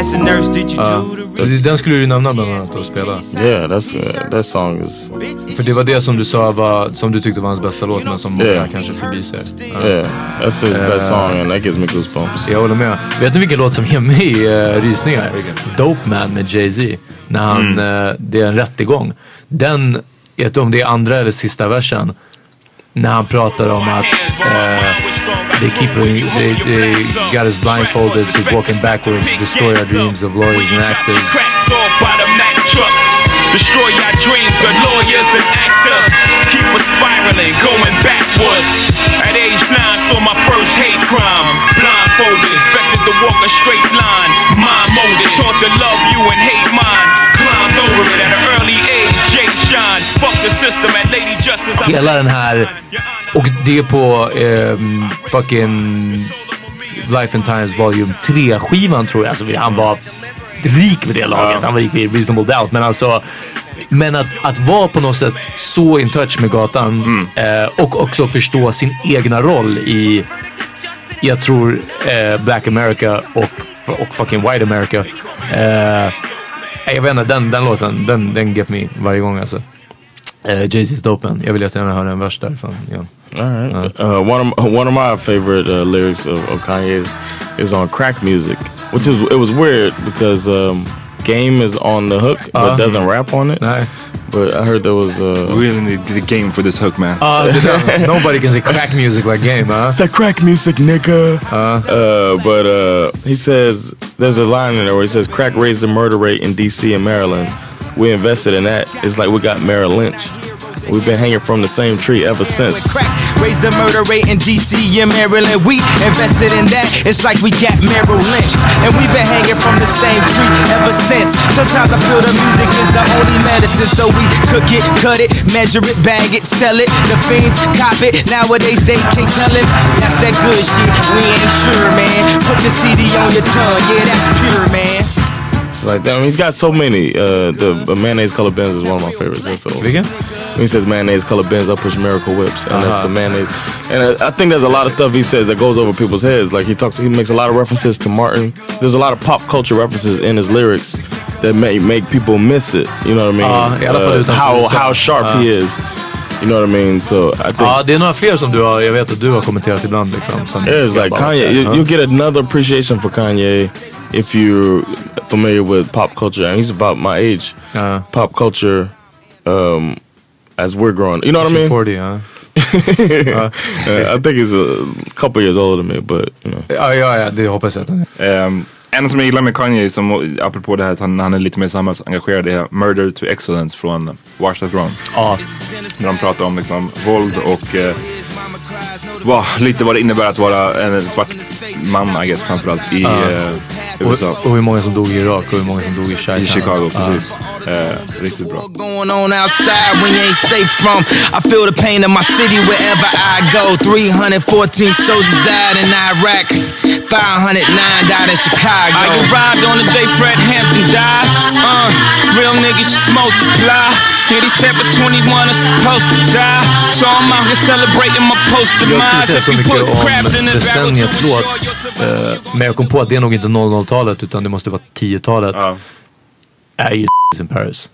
As a nurse, did you do the Den skulle du nämna bland annat och spela. Yeah, that's uh, that song is. För det var det som du sa var, som du tyckte var hans bästa låt men som många Yeah. kanske förbiser. Yeah, that's his best Eh, song and that gives me goosebumps. Jag håller med. Vet du vilken låt som ger mig uh, rysningar? Dope Man med Jay-Z. När han, eh, det är en rättegång. Den, jag vet inte om det är andra eller sista versen. När han pratar om att eh, they keep they, they got us blindfolded to walking backwards, destroy our dreams of lawyers and actors. Destroy our dreams of lawyers and actors. Keep us spiraling, going backwards. At age nine, saw my first hate crime. Blindfolded, expected to walk a straight line. Mind molded, taught to love you and hate mine. Climbed over it at an Hela den här, och det är på ehm, fucking Life and Times Volume 3 skivan tror jag. Alltså han var rik vid det laget. Han var rik vid Reasonable Doubt. Men alltså, men att, att vara på något sätt så in touch med gatan eh, och också förstå sin egna roll i, jag tror, eh, Black America och, och fucking White America. Eh, jag vet inte, den, den låten, den, den get me varje gång alltså. Uh, Jay-Z's Dopen. Jag vill jättegärna höra en vers därifrån. Ja. All right. Uh, one of one of my favorite uh, lyrics of, of Kanye's is on crack music, which is it was weird because um, Game is on the hook but Uh-huh. doesn't rap on it. But I heard there was uh, We really need the game for this hook man. Uh, nobody can say crack music like game, huh? It's that crack music, nigga. Uh, but uh, he says there's a line in there where he says crack raised the murder rate in D.C. and Maryland. We invested in that. It's like we got Merrill Lynch. We've been hanging from the same tree ever since. Raise the murder rate in DC and Maryland. We invested in that. It's like we got Merrill Lynch. And we've been hanging from the same tree ever since. Sometimes I feel the music is the only medicine. So we cook it, cut it, measure it, bag it, sell it. The fiends cop it. Nowadays they can't tell it. That's that good shit. We ain't sure, man. Put the CD on your tongue. Yeah, that's pure, man. It's like that. I mean, he's got so many. Uh, the, the mayonnaise color Benz is one of my favorites. That's so. Again? When he says mayonnaise color Benz, I push miracle whips, and that's Uh-huh. the mayonnaise. And uh, I think there's a lot of stuff he says that goes over people's heads. Like he talks, he makes a lot of references to Martin. There's a lot of pop culture references in his lyrics that may make people miss it. You know what I mean? I alla fall Uh, how how sharp he is. You know what I mean? So I think. Ja, det är några fler som du har, jag vet att du har kommenterat ibland liksom. Som Yeah, it's like Kanye. You, you'll get another appreciation for Kanye if you're familiar with pop culture, and he's about my age. pop culture, um, as we're growing. You know what I mean? Forty, yeah. Uh, I think he's a couple years older than me, but you know. Ja, ja, ja, det hoppas jag att han är. Um, en som jag gillar med Kanye, som, apropå det här att han, han är lite mer samhällsengagerad, är Murder to Excellence från Watch That Wrong. Ja. När de pratar om liksom våld och eh, vad, lite vad det innebär att vara en svart man, I guess, framförallt i Ja. eh, USA. Och, och hur många som dog i Irak och hur många som dog i Chi I Chicago, precis. Eh, riktigt bra. going on outside when you ain't safe from. I feel the pain of my city wherever I go. 314 soldiers died in Iraq. 509 died in Chicago. I robbed on the day Fred Hampton died. Uh, real niggas multiply. Yeah, they said but 21 is supposed to die. So I'm out here celebrating my post demise. If you put crabs in the barrel, decenniets låt. eh, men jag kom på att det är nog inte 00-talet utan det måste vara 10-talet. Är ju in Paris.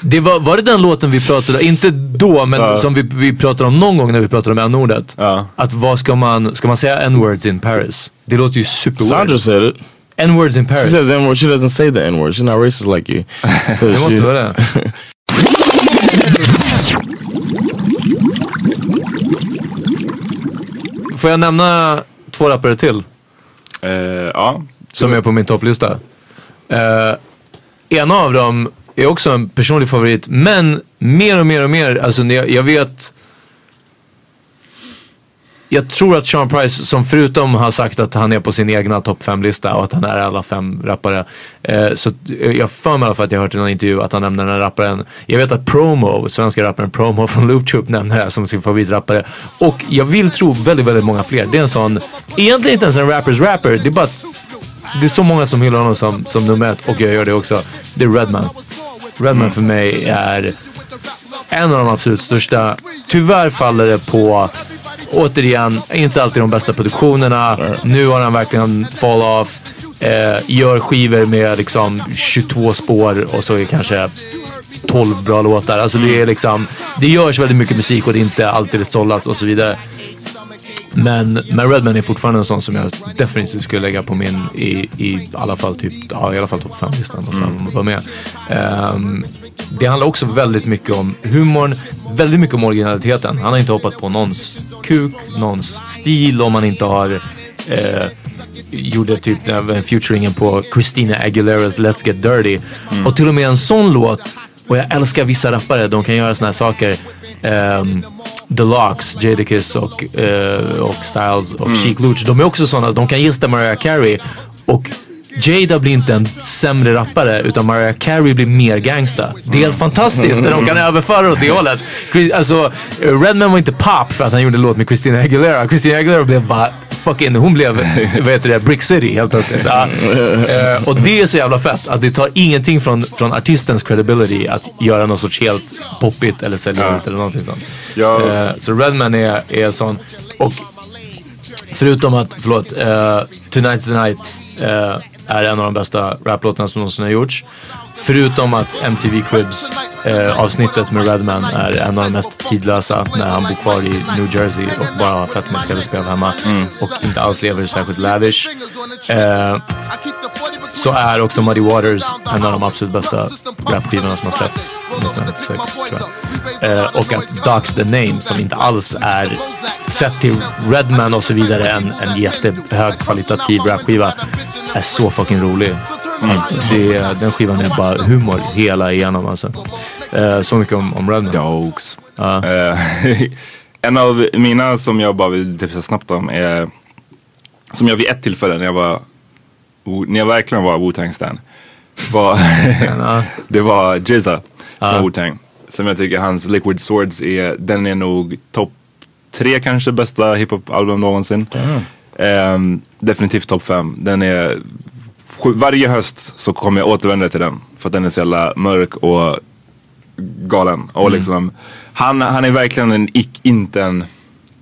Det var, var det den låten vi pratade, inte då, men Ja. som vi, vi pratade om någon gång när vi pratade om n-ordet. Att vad ska man, ska man säga n-words in Paris? Det låter ju super Sandra said it. N-words in She Paris. says N word. She doesn't say the N word. She's not racist like you. So Det måste she- vara det. Får jag nämna två rappare till? Eh, ja. Som är på min topplista. Uh, ena av dem är också en personlig favorit. Men mer och mer och mer, alltså jag, jag vet jag tror att Sean Price, som förutom har sagt att han är på sin egna topp 5-lista och att han är alla fem rappare. Eh, så eh, jag för mig i alla fall att jag har hört i någon intervju att han nämner den här rapparen. Jag vet att Promo, svenska rapparen Promo från Looptube nämner det här som sin favoritrappare. Och jag vill tro väldigt, väldigt många fler. Det är en sån, egentligen inte ens en rappers rapper. Det är bara att det är så många som hyllar honom som, som nummer ett och jag gör det också. Det är Redman. Redman för mig är en av de absolut största. Tyvärr faller det på, återigen, inte alltid de bästa produktionerna. Nu har han verkligen fall off. Eh, gör skivor med liksom 22 spår och så är kanske 12 bra låtar. Alltså det är liksom, det görs väldigt mycket musik och det är inte alltid det sållas och så vidare. Men, men Redman är fortfarande en sån som jag definitivt skulle lägga på min i, i alla fall typ, ja, i alla fall topp 5-listan. Mm. Vara med. Ehm, det handlar också väldigt mycket om humorn, väldigt mycket om originaliteten. Han har inte hoppat på någons kuk, någons stil om man inte har eh, gjorde typ den featuringen på Christina Aguileras Let's Get Dirty. Och till och med en sån låt, och jag älskar vissa rappare, de kan göra såna här saker. Um, The Jadakiss och, eh, och Styles och Mm. Chic Luch. De är också sådana, de kan gilla Mariah Carey. Och Jada blir inte en sämre rappare utan Mariah Carey blir mer gangsta. Det är helt fantastiskt när de kan överföra åt det hållet. Alltså, Redman var inte pop för att han gjorde en låt med Christina Aguilera. Christina Aguilera blev bara fucking, hon blev, vad heter det, Brick City helt plötsligt. Ja. Eh, och det är så jävla fett att det tar ingenting från, från artistens credibility att göra något sorts helt poppigt eller sälja ut eller någonting sånt. Ja. Eh, så Redman är, är sån. Och förutom att, förlåt, uh, the Night eh, är en av de bästa raplåtarna som någonsin har gjorts. Förutom att MTV Cribs eh, avsnittet med Redman är en av de mest tidlösa när han bor kvar i New Jersey och bara har fett med tv-spel hemma och inte alls lever särskilt lavish. Eh, så är också Muddy Waters en av de absolut bästa rapskivorna som har släppts 1996 tror jag. Eh, och att Docs the Name som inte alls är sett till Redman och så vidare en, en jättehögkvalitativ rapskiva är så fucking rolig. Att Det, den skivan är bara humor hela igenom alltså. Eh, så mycket om, om Redman. Dogs. Eh, en av mina som jag bara vill tipsa snabbt om är som jag vid ett tillfälle när jag var när jag verkligen var Wu-Tang stan var det var Jizza från Wu-Tang. Som jag tycker hans Liquid Swords är, den är nog topp tre kanske bästa hiphop-album någonsin. Ehm, definitivt topp fem. Den är, varje höst så kommer jag återvända till den. För att den är så jävla mörk och galen. Och Mm. liksom, han, han är verkligen en, inte en,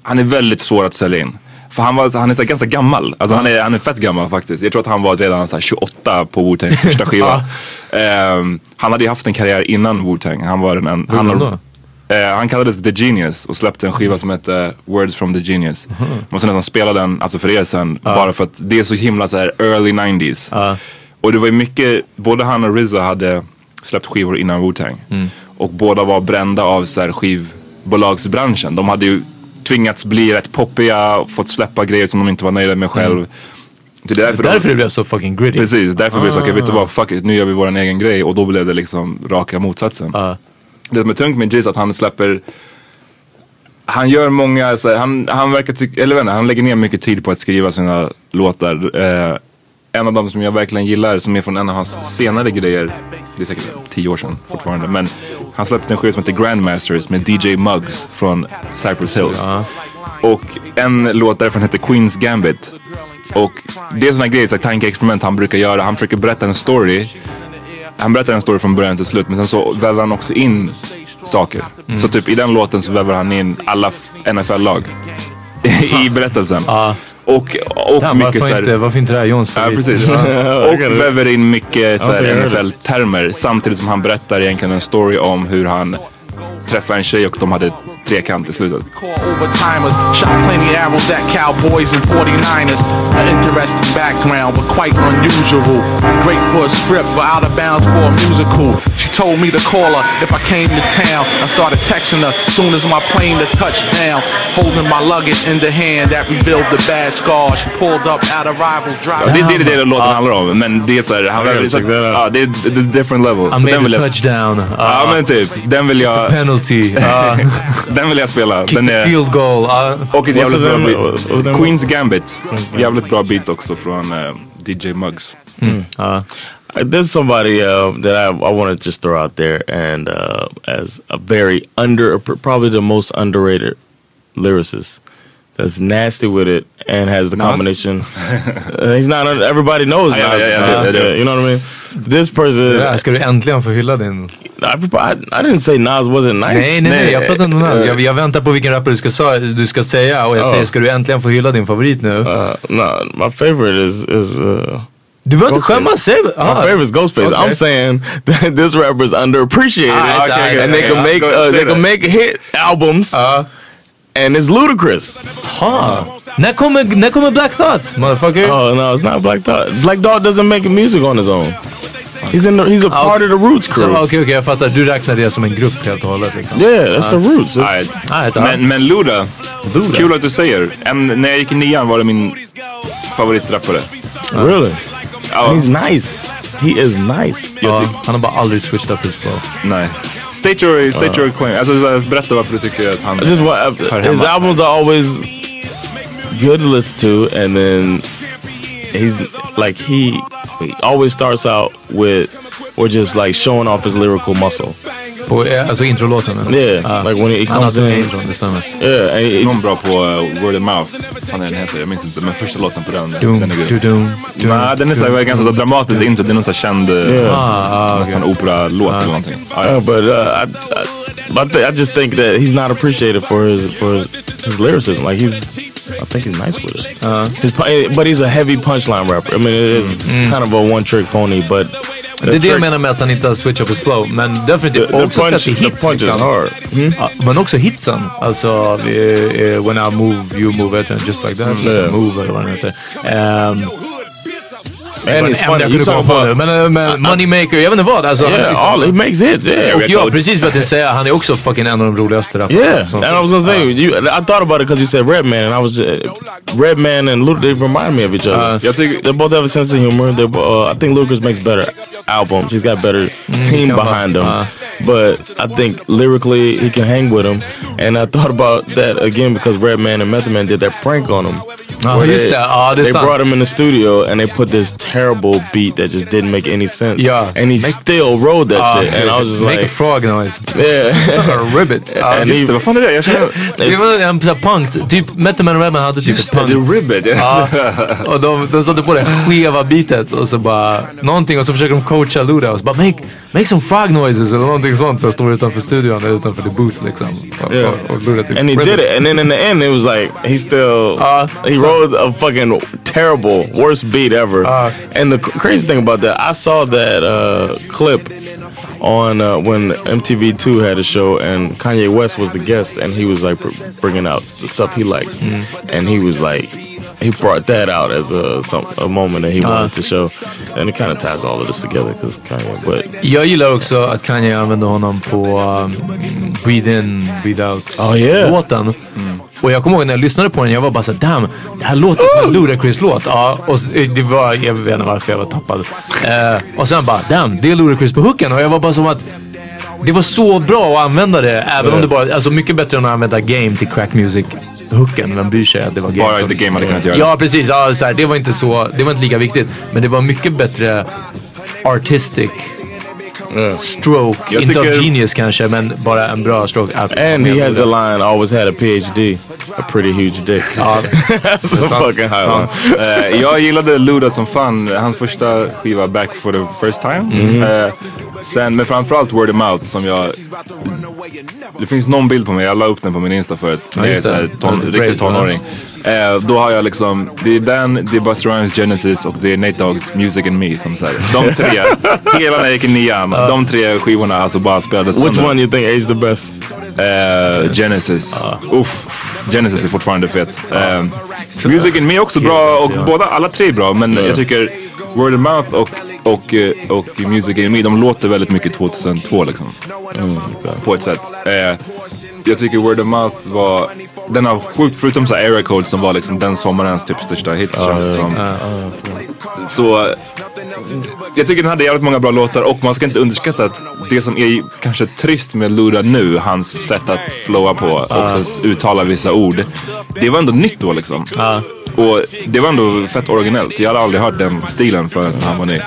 han är väldigt svår att sälja in. För han, var, han är så ganska gammal. Alltså han, är, han är fett gammal faktiskt. Jag tror att han var redan så här 28 på Wu-Tang första skiva. Ehm, han hade ju haft en karriär innan Wu-Tang. Han var en, en Hur han, har- Eh, han kallades The Genius och släppte en skiva som hette Words from the Genius. Måste nästan spela den, alltså för er sen, bara för att det är så himla så här early 90s. Och det var ju mycket, både han och RZA hade släppt skivor innan Wu-Tang. Mm. Och båda var brända av så här skivbolagsbranschen. De hade ju tvingats bli rätt poppiga, fått släppa grejer som de inte var nöjda med själv. Mm. Det är därför, Därför de, det blev så fucking gritty. Precis, därför blev det så, okej vet du Ah. vad, fuck it, nu gör vi vår egen grej. Och då blev det liksom raka motsatsen. Det som är tungt med Jizz är att han släpper han gör många, så här, han, han verkar tycka, eller inte, han lägger ner mycket tid på att skriva sina låtar. Eh, en av dem som jag verkligen gillar, som är från en av hans senare grejer, det är säkert tio år sedan fortfarande, men han släppte en skiva som heter Grandmasters med DJ Muggs från Cypress Hills. Och en låt därifrån heter Queens Gambit. Och det är sådana grejer, så här, tankeexperiment han brukar göra. Han försöker berätta en story. Han berättar en story från början till slut, men sen så väver han också in saker. Mm. Så typ i den låten så väver han in alla NFL-lag i berättelsen. Och, och Damn, mycket varför, så här, inte, varför inte det här är Johns Ja precis. och väver in mycket så Ja, det här, gör det. NFL-termer samtidigt som han berättar egentligen en story om hur han träffade en tjej och de hade trekant i slutet. overtimers. Shot plenty arrows at cowboys and 49ers. An interesting background, but quite unusual. Great for a script, but out of bounds for a musical. She told me to call her if I came to town. I started texting her soon as my plane to touch down. Holding my luggage in the hand that revealed the bad scars. She pulled up out of rivals Ja, driving. det, det är det låten handlar om, men det är så här, han, out. ja, det är different level. I Så made den a touchdown. ja Uh, men typ, den vill jag, penalty. Uh, den vill jag spela. kick Den är, field goal. Uh, och ett jävligt bra beat. Queens Gambit. Jävligt bra beat också från eh, DJ Muggs. uh, Uh, There's somebody uh, that I, I want to just throw out there, and uh, as a very under, probably the most underrated lyricist. That's nasty with it and has the Nas? combination. Uh, he's not. Everybody knows. Yeah, Nas, yeah, yeah, Nas, yeah, yeah. You know what I mean? This person. ska du äntligen få hylla din... I, I didn't say Nas wasn't nice. Nej, nej, nej. Jag pratar inte om Nas. Uh, Jag, jag väntar på vilken rappare du ska, sa, du ska säga och jag Oh. säger ska du äntligen få hylla din favorit nu? Uh, no, my favorite is is. Uh, du behöver inte skämmas. Säg My ah, favorite is Ghostface. okay. I'm saying that this rapper is underappreciated, Ah, okay, okay, and they can make uh, they can make hit albums, Uh, and it's ludicrous. ha. När kommer, när kommer Black Thought, motherfucker? Oh no, it's not Black Dog. Black Dog doesn't make music on his own. He's in. The, he's a part of the Roots crew. Okej, okej, jag fattar. Du räknar det som en grupp helt och hållet. Liksom. Yeah, that's the Roots. It's- Alright. Ah, ett, Men, men Luda, Luda. kul att du säger. En, när jag gick i nian var det min favoritrappare. Really, Ja, he's nice. He is nice. ja, han har bara aldrig switched up his flow. nej. State your, uh, state your claim. Alltså, berätta varför du tycker att han I just uh, what uh, hör his albums are always good to listen to, and then he's like he, he always starts out with or just like showing off his lyrical muscle. På, eh, alltså introlåten? eller? Yeah, Ah. like when he, he Han comes in. intro, det stämmer. Yeah, and he, Någon bra på uh, Word of Mouth. Vad den heter, jag minns inte. Men första låten på den, Dum, den är grym. du, dum, dum, Nej, den är så här, ganska så dramatisk intro. Det är någon så här känd, Yeah. Ah, ah, nästan operalåt eller någonting. Ja, ja. Uh, but uh, I, I, but I, thi- I just think that he's not appreciated for his for his, his lyricism. Like he's, I think he's nice with it. Uh, His, but he's a heavy punchline rapper. I mean, it is kind of a one trick pony, but det är det jag menar med att han inte har switched up his flow. Men definitivt The- också punch- sett i hits. liksom. Hmm? Ja, men också hitsen. Alltså, eh, when I move, you move it, and just like that. Yeah. Move eller vad den heter. Um, And he's funny. Jag You kunde talk på about nu. Men, men Moneymaker, jag vet inte vad. Alltså, yeah, liksom- all he makes hits. Yeah, och ja, precis vad jag tänkte säga. Han är också fucking en av de roligaste rapparna. Yeah, som and I was gonna say you. I thought about it because you said Redman, and I was uh, Redman and Luda. They remind me of each other. Uh, I think they both have a sense of humor. They, uh, I think Lucas makes better albums. He's got better team behind him. uh. but I think lyrically he can hang with him. And I thought about that again because Redman and Method Man did that prank on him. Just they, det. Ja, they brought him in the studio and they put this terrible beat that just didn't make any sense. Yeah. and he still rode that Ah, shit. And I was just Make like, a frog noise. yeah. a Ribbit. Ja, And Just he- fan är det? Jag känner... Det var en sån här punk, typ Method Man Redman hade typ Just ett det, punk. det Ribbit. Ja, och de, de satte på det skeva bitet och så bara någonting och så försöker de coacha Luda och så bara make, make some frog noises eller någonting sånt. Så jag står utanför studion eller utanför the booth liksom. Och, Yeah. och, och Luda typ And he Ribbit. did it. And then in the end, it was like he still Uh, he rode a fucking terrible, worst beat ever. Uh. and the crazy thing about that, I saw that uh, clip on uh, when MTV2 had a show and Kanye West was the guest and he was like br- bringing out the stuff he likes, and he was like. He brought that out as a some a moment that he wanted to show, and it kind of ties all of this together because Kanye. But Jag gillar också att Kanye använde honom på um, Breathe In, Breathe Out Oh, yeah. låten. Och jag kommer ihåg när jag lyssnade på den, jag var bara såhär damn, det här låter som en Ludacris-låt. Ja, och det var, jag vet inte varför jag var tappad. Eh, och sen bara damn, det är Ludacris på hooken. Och jag var bara som att det var så bra att använda det. Även om det bara, alltså mycket bättre än att använda game till crack music hooken. Vem bryr sig att det var game? Bara inte game hade kunnat göra det. Ja, precis. Ja, så här, det var inte så, det var inte lika viktigt. Men det var mycket bättre artistic stroke. Jag inte av genius kanske, men bara en bra stroke. Att- and he has the line, "Always had a PhD, a pretty huge dick." Ja, fucking high. Eh, jag gillade Luda som fan. Hans första skiva Back for the first time. Mhm. Eh, Sen, men framförallt word of mouth som jag... Det finns någon bild på mig, jag la upp den på min Insta förut. När jag är just så här, det. ton, riktig tonåring. Eh, då har jag liksom, det är den, det är Buster Rhymes Genesis och det är Nate Dogg's Music and Me som säger. De tre, hela när jag gick i nian, de tre skivorna alltså bara spelades Which one you think is the best? Eh, Genesis. Uff. Genesis är fortfarande fet. Eh, Music and Me är också bra och båda, alla tre är bra men jag tycker Word of Mouth och, och, eh, och Music Enemy, de låter väldigt mycket 2002 liksom. Eh, på ett sätt. Eh, jag tycker Word of Mouth var, den har sjukt, förutom så Era Code som var liksom den sommarens typ största hit känns det som. Så jag tycker den hade jävligt många bra låtar och man ska inte underskatta att det som är kanske trist med Luda nu, hans sätt att flowa på och uttala vissa ord. Det var ändå nytt då liksom. Och det var ändå fett originellt. Jag hade aldrig hört den stilen förrän han var ny.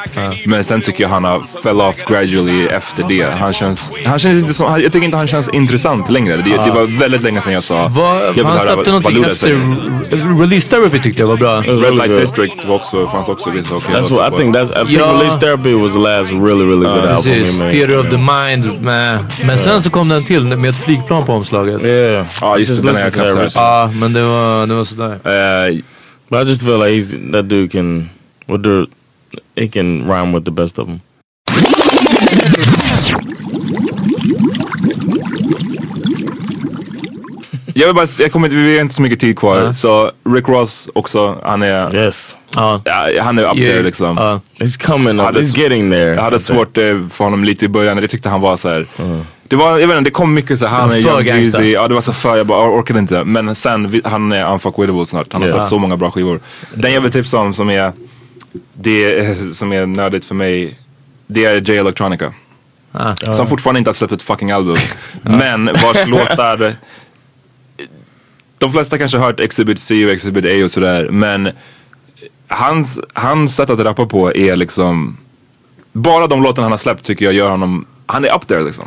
Men sen tycker jag han har fell off gradually efter det. Han känns, han känns inte som, jag tycker inte han känns intressant längre. Det, det var väldigt länge sedan jag sa, Vad- jag han släppte någonting efter. Release Therapy tyckte jag var bra. Red Light District var också, fanns också vissa okej That's what I think. That's I think Ja. Release Therapy was the last really really good album Precis. Theater of the Mind. Med, men sen så kom den till med ett flygplan på omslaget. Yeah. Ja just Just det, den jag knappt. Ja, men det var, det var sådär. Eh, But I just feel like he's that dude can, what the, he can rhyme with the best of them. Jag vill bara, jag kommer inte, vi har inte så mycket tid kvar. Så Rick Ross också, han är... Yes. Ja. Ja, han är up Yeah. there liksom. Ja. He's coming Jag up. hade He's getting there. Jag hade svårt eh, för honom lite i början. Jag tyckte han var så här. Det var, jag vet inte, det kom mycket så här, han är young gangsta. Jeezy. Ja det var så för, jag bara or- orkade inte. Men sen, vi- han är unfuckwittable snart. Han har Ja. släppt så många bra skivor. Den jag vill tipsa om som är, det är- som är nödigt för mig. Det är J Electronica. Ah. Som fortfarande inte har släppt ett fucking album. Men vars låtar de flesta kanske har hört Exhibit C och Exhibit A och sådär. Men hans, hans sätt att rappa på är liksom bara de låtarna han har släppt tycker jag gör honom, han är up there liksom.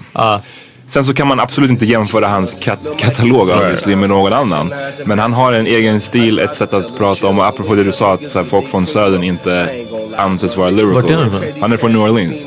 Sen så kan man absolut inte jämföra hans kat- katalog obviously med någon annan. Men han har en egen stil, ett sätt att prata om och apropå det du sa att så här, folk från södern inte anses vara lyrical. Vart är han ifrån? Han är från New Orleans.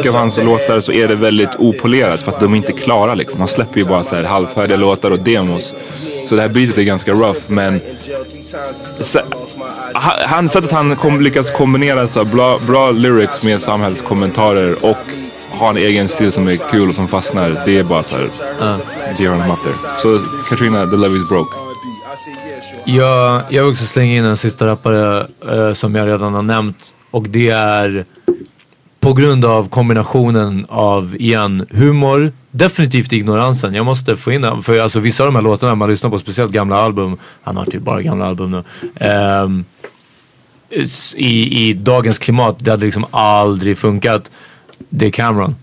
mycket av hans låtar så är det väldigt opolerat för att de är inte klara liksom. Han släpper ju bara så här halvfärdiga låtar och demos. Så det här beatet är ganska rough men han, sättet han kom, lyckas kombinera så bra, bra lyrics med samhällskommentarer och ha en egen stil som är kul och som fastnar. Det är bara så här, det gör honom up there. Så Katrina, The Love Is Broke. Jag, jag vill också slänga in en sista rappare eh, som jag redan har nämnt. Och det är på grund av kombinationen av, igen, humor, definitivt ignoransen. Jag måste få in den. För alltså, vissa av de här låtarna man lyssnar på, speciellt gamla album. Han har typ bara gamla album nu. Um, i, I dagens klimat, det hade liksom aldrig funkat. Det är Cameron.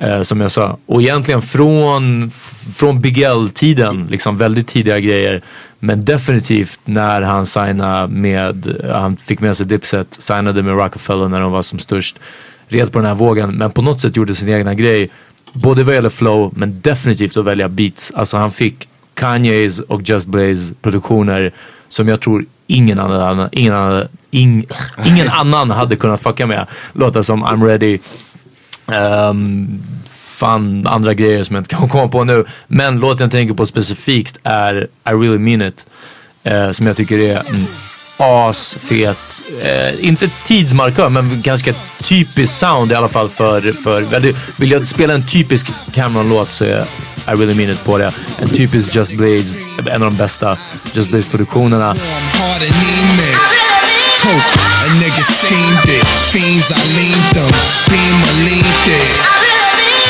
Eh, som jag sa. Och egentligen från, från Big L-tiden, liksom väldigt tidiga grejer. Men definitivt när han signade med, han fick med sig Dipset, signade med Rockefeller när de var som störst. Red på den här vågen, men på något sätt gjorde sin egna grej. Både vad gäller flow, men definitivt att välja beats. Alltså han fick Kanye's och Just Blaze produktioner som jag tror ingen annan, ingen annan, ing, ingen annan hade kunnat fucka med. Låtar som I'm ready, Um, fan andra grejer som jag inte kan komma på nu. Men låten jag tänker på specifikt är I really mean it. Uh, som jag tycker är Mm, asfet, eh, inte tidsmarkör men ganska typisk sound i alla fall för, för vill jag spela en typisk Cameron-låt så är I really mean it på det. En typisk Just Blaze, en av de bästa Just Blaze-produktionerna.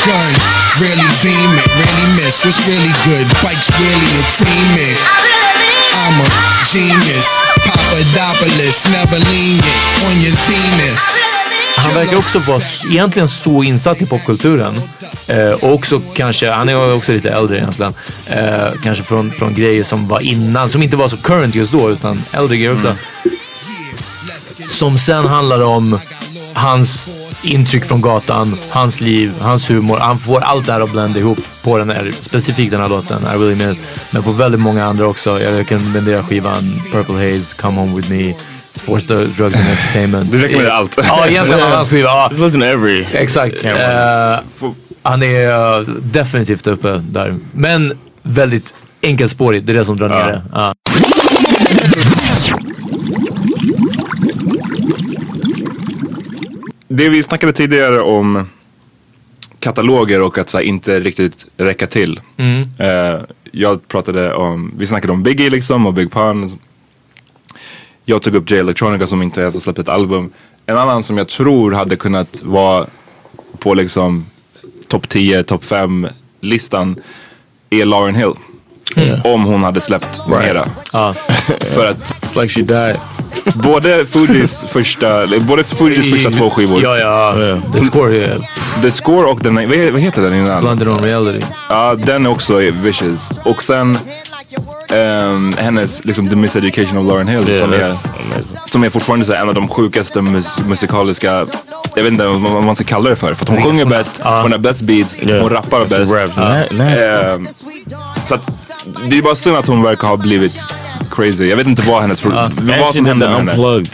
Guns, really beam it. Really miss. What's really good? Bikes, really a team it. I'm a genius. Papadopoulos, never lenient. On your zenith. han verkar också vara egentligen så insatt i popkulturen. Eh, och också kanske, han är också lite äldre egentligen. Eh, kanske från, från grejer som var innan, som inte var så current just då, utan äldre grejer också. Som sen handlar om hans intryck från gatan, hans liv, hans humor. Han får allt det här att blanda ihop på den här, specifikt den här låten, I really it. Men på väldigt många andra också. Jag rekommenderar skivan Purple Haze, Come Home With Me, Force the Drugs and Entertainment. Du rekommenderar allt. Ja, egentligen alla skiva. Ja. Just listen every. Exakt. Eh, han är eh, definitivt uppe där. Men väldigt enkelspårigt, det är det som drar ner det. Ja. Det vi snackade tidigare om kataloger och att så här, inte riktigt räcka till. Mm. Eh, jag pratade om, vi snackade om Biggie liksom och Big Pun. Jag tog upp J Electronica som inte ens har släppt ett album. En annan som jag tror hade kunnat vara på liksom topp 10, topp 5 listan är Lauren Hill. Om hon hade släppt mera. För att... It's like she died. Både Fujis första, både Fujis första två skivor. Ja, ja. The Score är... The Score och den, vad he- vad heter den innan? Blended on Reality. Ja, den är också vicious. Och sen ehm, hennes, liksom The Miseducation of Lauren Hill Yeah, som, är, som är fortfarande så en av de sjukaste mus musikaliska, jag vet inte vad man ska kalla det för. För att hon sjunger bäst, Ja. hon har bäst beats, Yeah. hon rappar bäst. Ehm, så att det är bara synd att hon verkar ha blivit crazy. Jag vet inte vad hennes problem, And vad she som hände med henne. unplugged.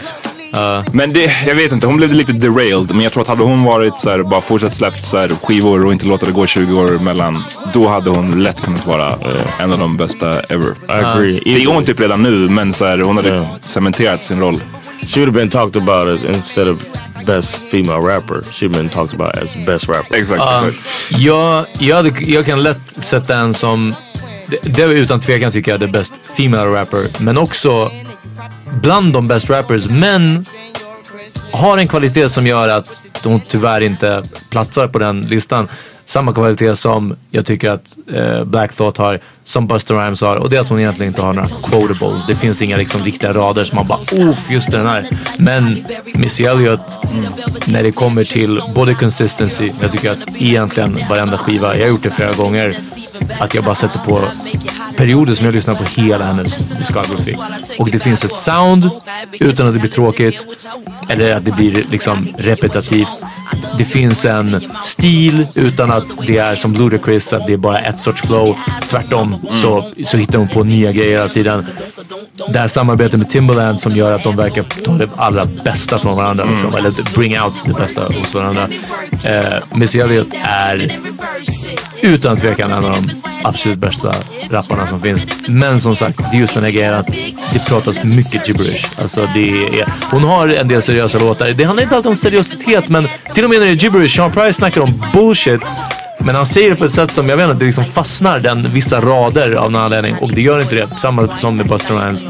Men det, jag vet inte, hon blev lite derailed. Men jag tror att hade hon varit så här, bara fortsatt släppt så här, skivor och inte låta det gå 20 år emellan. Då hade hon lätt kunnat vara en av de bästa ever. I agree. Det är hon typ redan nu, men så här, hon hade cementerat sin roll. She would have been talked about as instead of best female rapper. She'd been talked about as best rapper. Exakt, Ja, jag, jag, hade, jag kan lätt sätta en som, det, det är utan tvekan tycker jag the best female rapper, men också bland de best rappers, men har en kvalitet som gör att de tyvärr inte platsar på den listan. Samma kvalitet som jag tycker att eh, Black Thought har, som Buster Rhymes har. Och det är att hon egentligen inte har några quotables. Det finns inga liksom riktiga rader som man bara oof, just den här. Men Missy Elliott, mm, när det kommer till både consistency, jag tycker att egentligen varenda skiva, jag har gjort det flera gånger, att jag bara sätter på perioder som jag lyssnar på hela hennes discography. Och det finns ett sound utan att det blir tråkigt eller att det blir liksom repetitivt. Det finns en stil utan att det är som Ludacris, att det är bara ett sorts flow. Tvärtom så, så hittar hon på nya grejer hela tiden. Det här samarbetet med Timbaland som gör att de verkar ta det allra bästa från varandra. Liksom, eller bring out det bästa hos varandra. Eh, Missy Elliott är utan tvekan en av de absolut bästa rapparna som finns. Men som sagt, det är just den här grejen att det pratas mycket gibberish. Alltså det är, hon har en del seriösa låtar. Det handlar inte alltid om seriositet, men till och med när det är gibberish, Sean Price snackar om bullshit. Men han säger det på ett sätt som jag vet inte, det liksom fastnar den vissa rader av någon anledning. Och det gör inte det. Samma som med Buster Rhymes.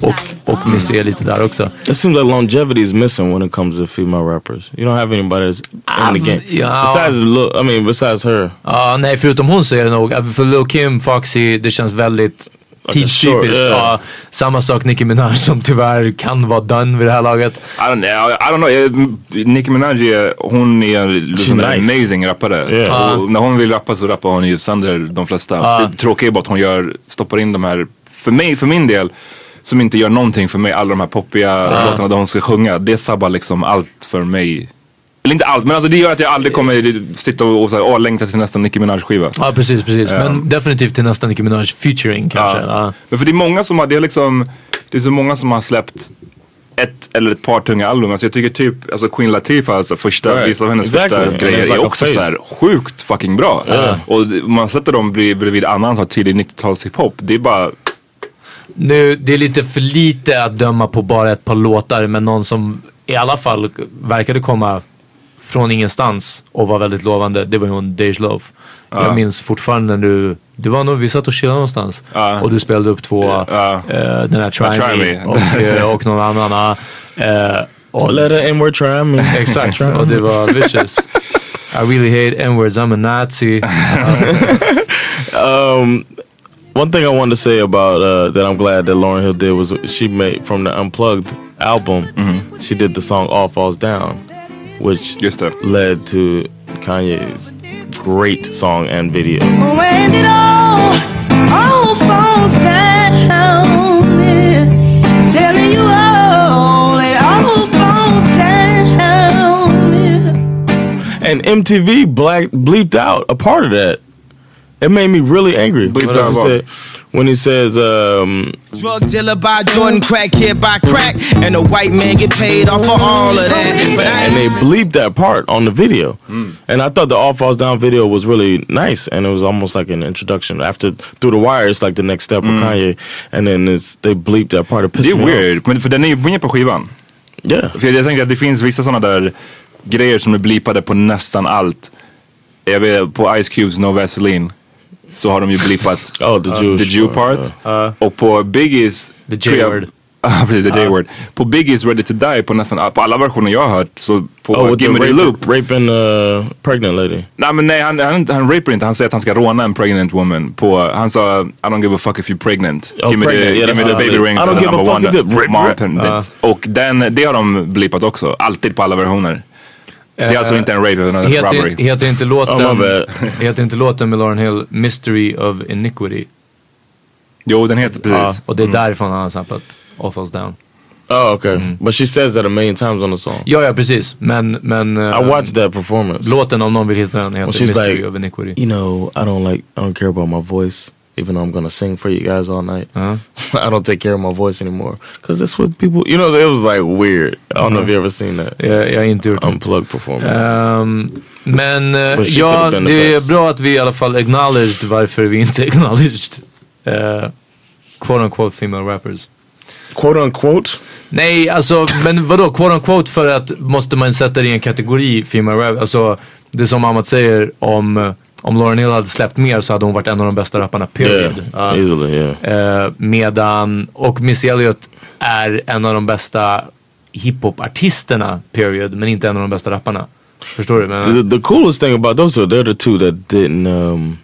Och, och Missy är lite där också. It seems like longevity is missing when it comes to female rappers. You don't have anybody that's in the game. ja. Besides, I mean, besides her. Ja, nej, förutom hon så är det nog, för Lil Kim, Foxy, det känns väldigt tidstypiskt. yeah. Ja, samma sak Nicki Minaj som tyvärr kan vara done vid det här laget. I don't know. I don't know. Nicki Minaj, är- hon är liksom en nice. amazing rappare. Yeah. Och när hon vill rappa så rappar hon ju sönder de flesta. Ja. Det tråkiga är bara att hon gör, stoppar in de här, för mig, för min del, som inte gör någonting för mig. Alla de här poppiga låtarna där hon ska sjunga. Det sabbar liksom allt för mig. Eller inte allt, men alltså det gör att jag aldrig kommer sitta och, och så här, åh, längta till nästa Nicki Minaj skiva. Ja, precis, precis. Ja. Men definitivt till nästa Nicki Minaj featuring kanske. Ja. Men för det är många som har, det är liksom, det är så många som har släppt ett eller ett par tunga album. Alltså jag tycker typ, alltså Queen Latifah, alltså första, Right. vissa av hennes Exactly. första grejer like är också phase. så här sjukt fucking bra. Ja. Och man sätter dem bredvid, annan så tidig 90-tals hiphop. Det är bara, Nu, det är lite för lite att döma på bara ett par låtar, men någon som i alla fall verkade komma från ingenstans och var väldigt lovande, det var hon Dej Love. Ja. Jag minns fortfarande när du, det var nog, vi satt och chillade någonstans Ja. och du spelade upp två, eh, den här Try, Try Me, Me. Och, eh, och någon annan. Eh, och, Let her n-word try me. Exakt, Try och det var vicious. I really hate n-words, I'm a nazi. um, one thing I wanted to say about uh, that I'm glad that Lauren Hill did was she made from the Unplugged album. She did the song "All Falls Down," which led to Kanye's great song and video. When it all, all falls down, yeah. telling you all, it all falls down. Yeah. And MTV black bleeped out a part of that. It made me really angry. Bleeped out else he what? said? When he says, um, Drug dealer by Jordan, crack kid by crack, and a white man get paid off for all of that. But and they bleeped that part on the video. And I thought the All Falls Down video was really nice, and it was almost like an introduction. After Through the Wire, it's like the next step of Kanye, and then it's, they bleeped that part. Of it Det pissed är me weird, men för den är ju med på skivan. Yeah. För jag tänker att det finns vissa sådana där grejer som är blipade på nästan allt. Jag vet, på Ice Cubes No Vaseline så har de ju blipat oh, the, Jewish the Jew part. part, Och på Biggies... The J-word. Ja precis, the Uh. J-word. På Biggies Ready to Die på nästan på alla versioner jag har hört så på Oh, the Gimme the rape- Loop. raping a pregnant lady. Nej men nej han, han, han rapar inte, han säger att han ska råna en pregnant woman på, han sa I don't give a fuck if you're pregnant. Oh, give me pregnant, the, yeah, give me the baby ring. I don't give a fuck if Mom rip. pendant. Och den, det har de blipat också, alltid på alla versioner. Det är Eh, alltså inte en rape utan en robbery. Heter, heter, inte låten, my bad. heter inte låten med Lauren Hill Mystery of Iniquity? Jo den heter Ja, precis. och det är därifrån han har samplat All Falls Down. Oh, okay. But she says that a million times on the song. Ja, ja precis. Men, men I watched that performance. låten om någon vill hitta den heter she's Mystery like, of Iniquity. you know, I don't like, I don't care about my voice, even though I'm gonna sing for you guys all night. I don't take care of my voice anymore because that's what people, you know, it was like weird. I don't know if you ever seen that. Jag, jag har inte gjort. Unplugged performance. Ehm, men she ja, det är bra att vi i alla fall acknowledged varför vi inte acknowledged uh, quote unquote female rappers. Quote unquote? Nej, alltså men vadå quote unquote för att måste man sätta det i en kategori female rap? Alltså det som Amat säger om eh, om Lauren Hill hade släppt mer så hade hon varit en av de bästa rapparna, period. Yeah, easily, yeah. Eh, medan, och Missy Elliott är en av de bästa hiphop-artisterna, period, men inte en av de bästa rapparna. Förstår du? Men, The, the coolest thing about those two, they're the two that didn't, um,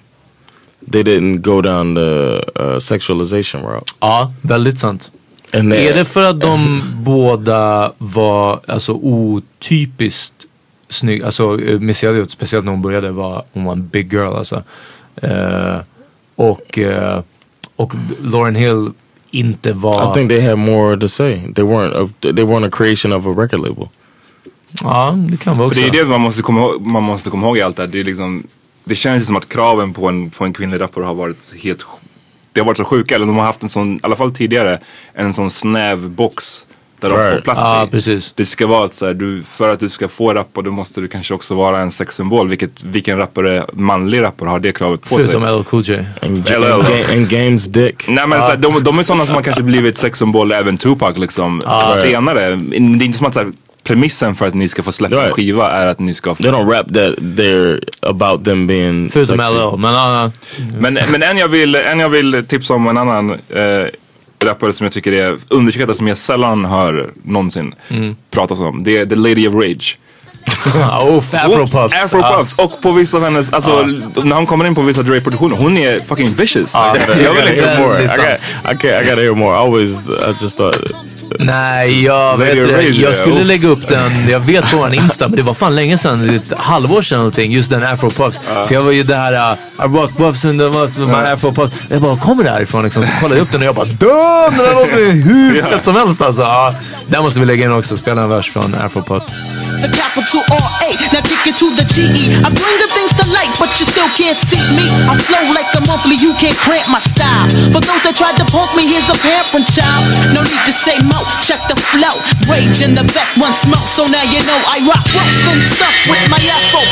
they didn't go down the uh, sexualization route. Ja, väldigt sant. Är det för att de båda var alltså otypiskt snygga? Alltså eh, Missy Elliott, speciellt när hon började, var, hon var en big girl alltså. Eh, och, eh, och Lauren Hill inte var... I think they had more to say. They weren't, a, they weren't a creation of a record label. Ja, det kan vara För också. det är det man måste komma ihåg, man måste komma ihåg i allt det här. Det, är liksom, det känns ju som att kraven på en, på en kvinnlig rappare har varit helt det har varit så sjuka, eller de har haft en sån, i alla fall tidigare, en sån snäv box där de får plats Ja, i. precis. Det ska vara att så här, du, för att du ska få rappa då måste du kanske också vara en sexsymbol. Vilket, vilken rappare, manlig rappare har det kravet på Förutom sig? LL Cool J. And, LL. Games Dick. Nej men så här, de, de är sådana som har kanske blivit sexsymbol även Tupac liksom senare. Men Det är inte som att så här, premissen för att ni ska få släppa en Right. skiva är att ni ska få They don't rap that they're about them being Förutom sexy. LL. Men ja, Men, men en, jag vill, en jag vill tipsa om en annan eh, rappare som jag tycker är underskattad som jag sällan hör någonsin Mm. pratas om. Det är The Lady of Rage. oh, Afropuffs. Afropuffs. Och på vissa av hennes, alltså när hon kommer in på vissa Dre-produktioner, hon är fucking vicious. Like, jag vill inte hear more. I, got, I, gotta hear more. I always, I just thought. Nej, jag vet det. Jag skulle lägga upp den, jag vet på vår Insta, men det var fan länge sedan, ett halvår sedan någonting, just den afropuffs. För jag var ju där, uh, I rock puffs and the puffs with my afropuffs. Jag bara, kommer det här ifrån liksom? Så kollade jag upp den och jag bara, damn! Den här låter ju hur fett som helst alltså. Ja, där måste vi lägga in också, spela en vers från afropuff. The capital R-A, now kick it to the G-E I bring the things to light, but you still can't see me I flow like a monthly, you can't cramp my style For those that tried to punk me, here's a parent child No need to say mo, check the flow Rage in the back, one smoke So now you know I rock and stuff with my afro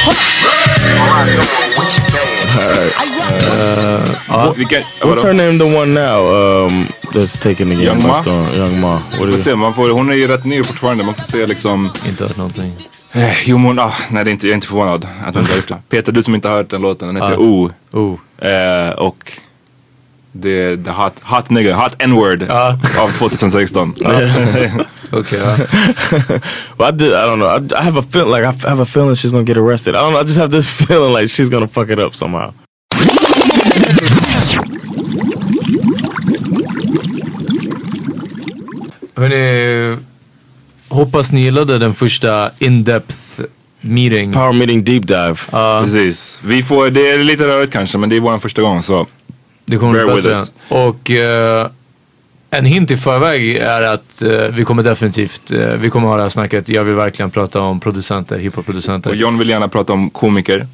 Uh, Vilken, what's her name? The one now um, that's taken again. Young Ma? Young Ma. What is it? se, man får, hon är ju rätt ny fortfarande. Man får se liksom... Inte hört någonting. Eh, jo, men ah, nej, det är inte, jag är inte förvånad att hon inte har gjort det. Peter, du som inte har hört den låten, den heter Ja. O. Oh. Eh, och det är the hot, hot nigga, hot n-word av 2016. Okej, well, I did. I don't know. I, I have a feel like I f- have a feeling she's gonna get arrested. I don't know. I just have this feeling like she's gonna fuck it up somehow. Hörni, hoppas ni gillade den första in-depth meeting. Power meeting deep dive. Precis. Vi får, det är lite rörigt kanske men det är vår första gång så Det kommer bear bli bättre. Och eh, en hint i förväg är att eh, vi kommer definitivt, eh, vi kommer ha det här snacket. Jag vill verkligen prata om producenter, hiphop-producenter. Och John vill gärna prata om komiker.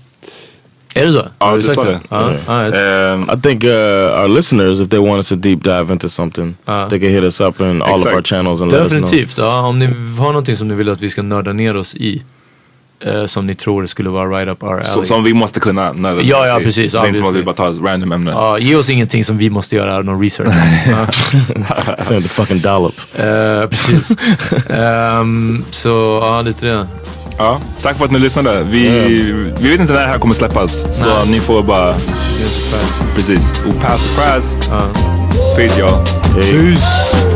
Är det så? Ja, du sa det. Right. I think uh, our listeners, if they want us to deep dive into something, they can hit us up in all of Exakt. our channels and let us know. Definitivt. Ja, om ni har någonting som ni vill att vi ska nörda ner oss i. eh, som ni tror skulle vara right up our Så, alley. som vi måste kunna. nödvändigtvis. Ja, ja, precis, Det är inte som att vi bara tar ett random ämne. Ja, ge oss ingenting som vi måste göra någon research. Ja. Send the fucking dollop. Eh, precis. Ehm, så ja, lite det. Ja, tack för att ni lyssnade. Vi, vi vet inte när det här kommer släppas. Så ni får bara... Precis. Och pass surprise. Peace y'all. Peace.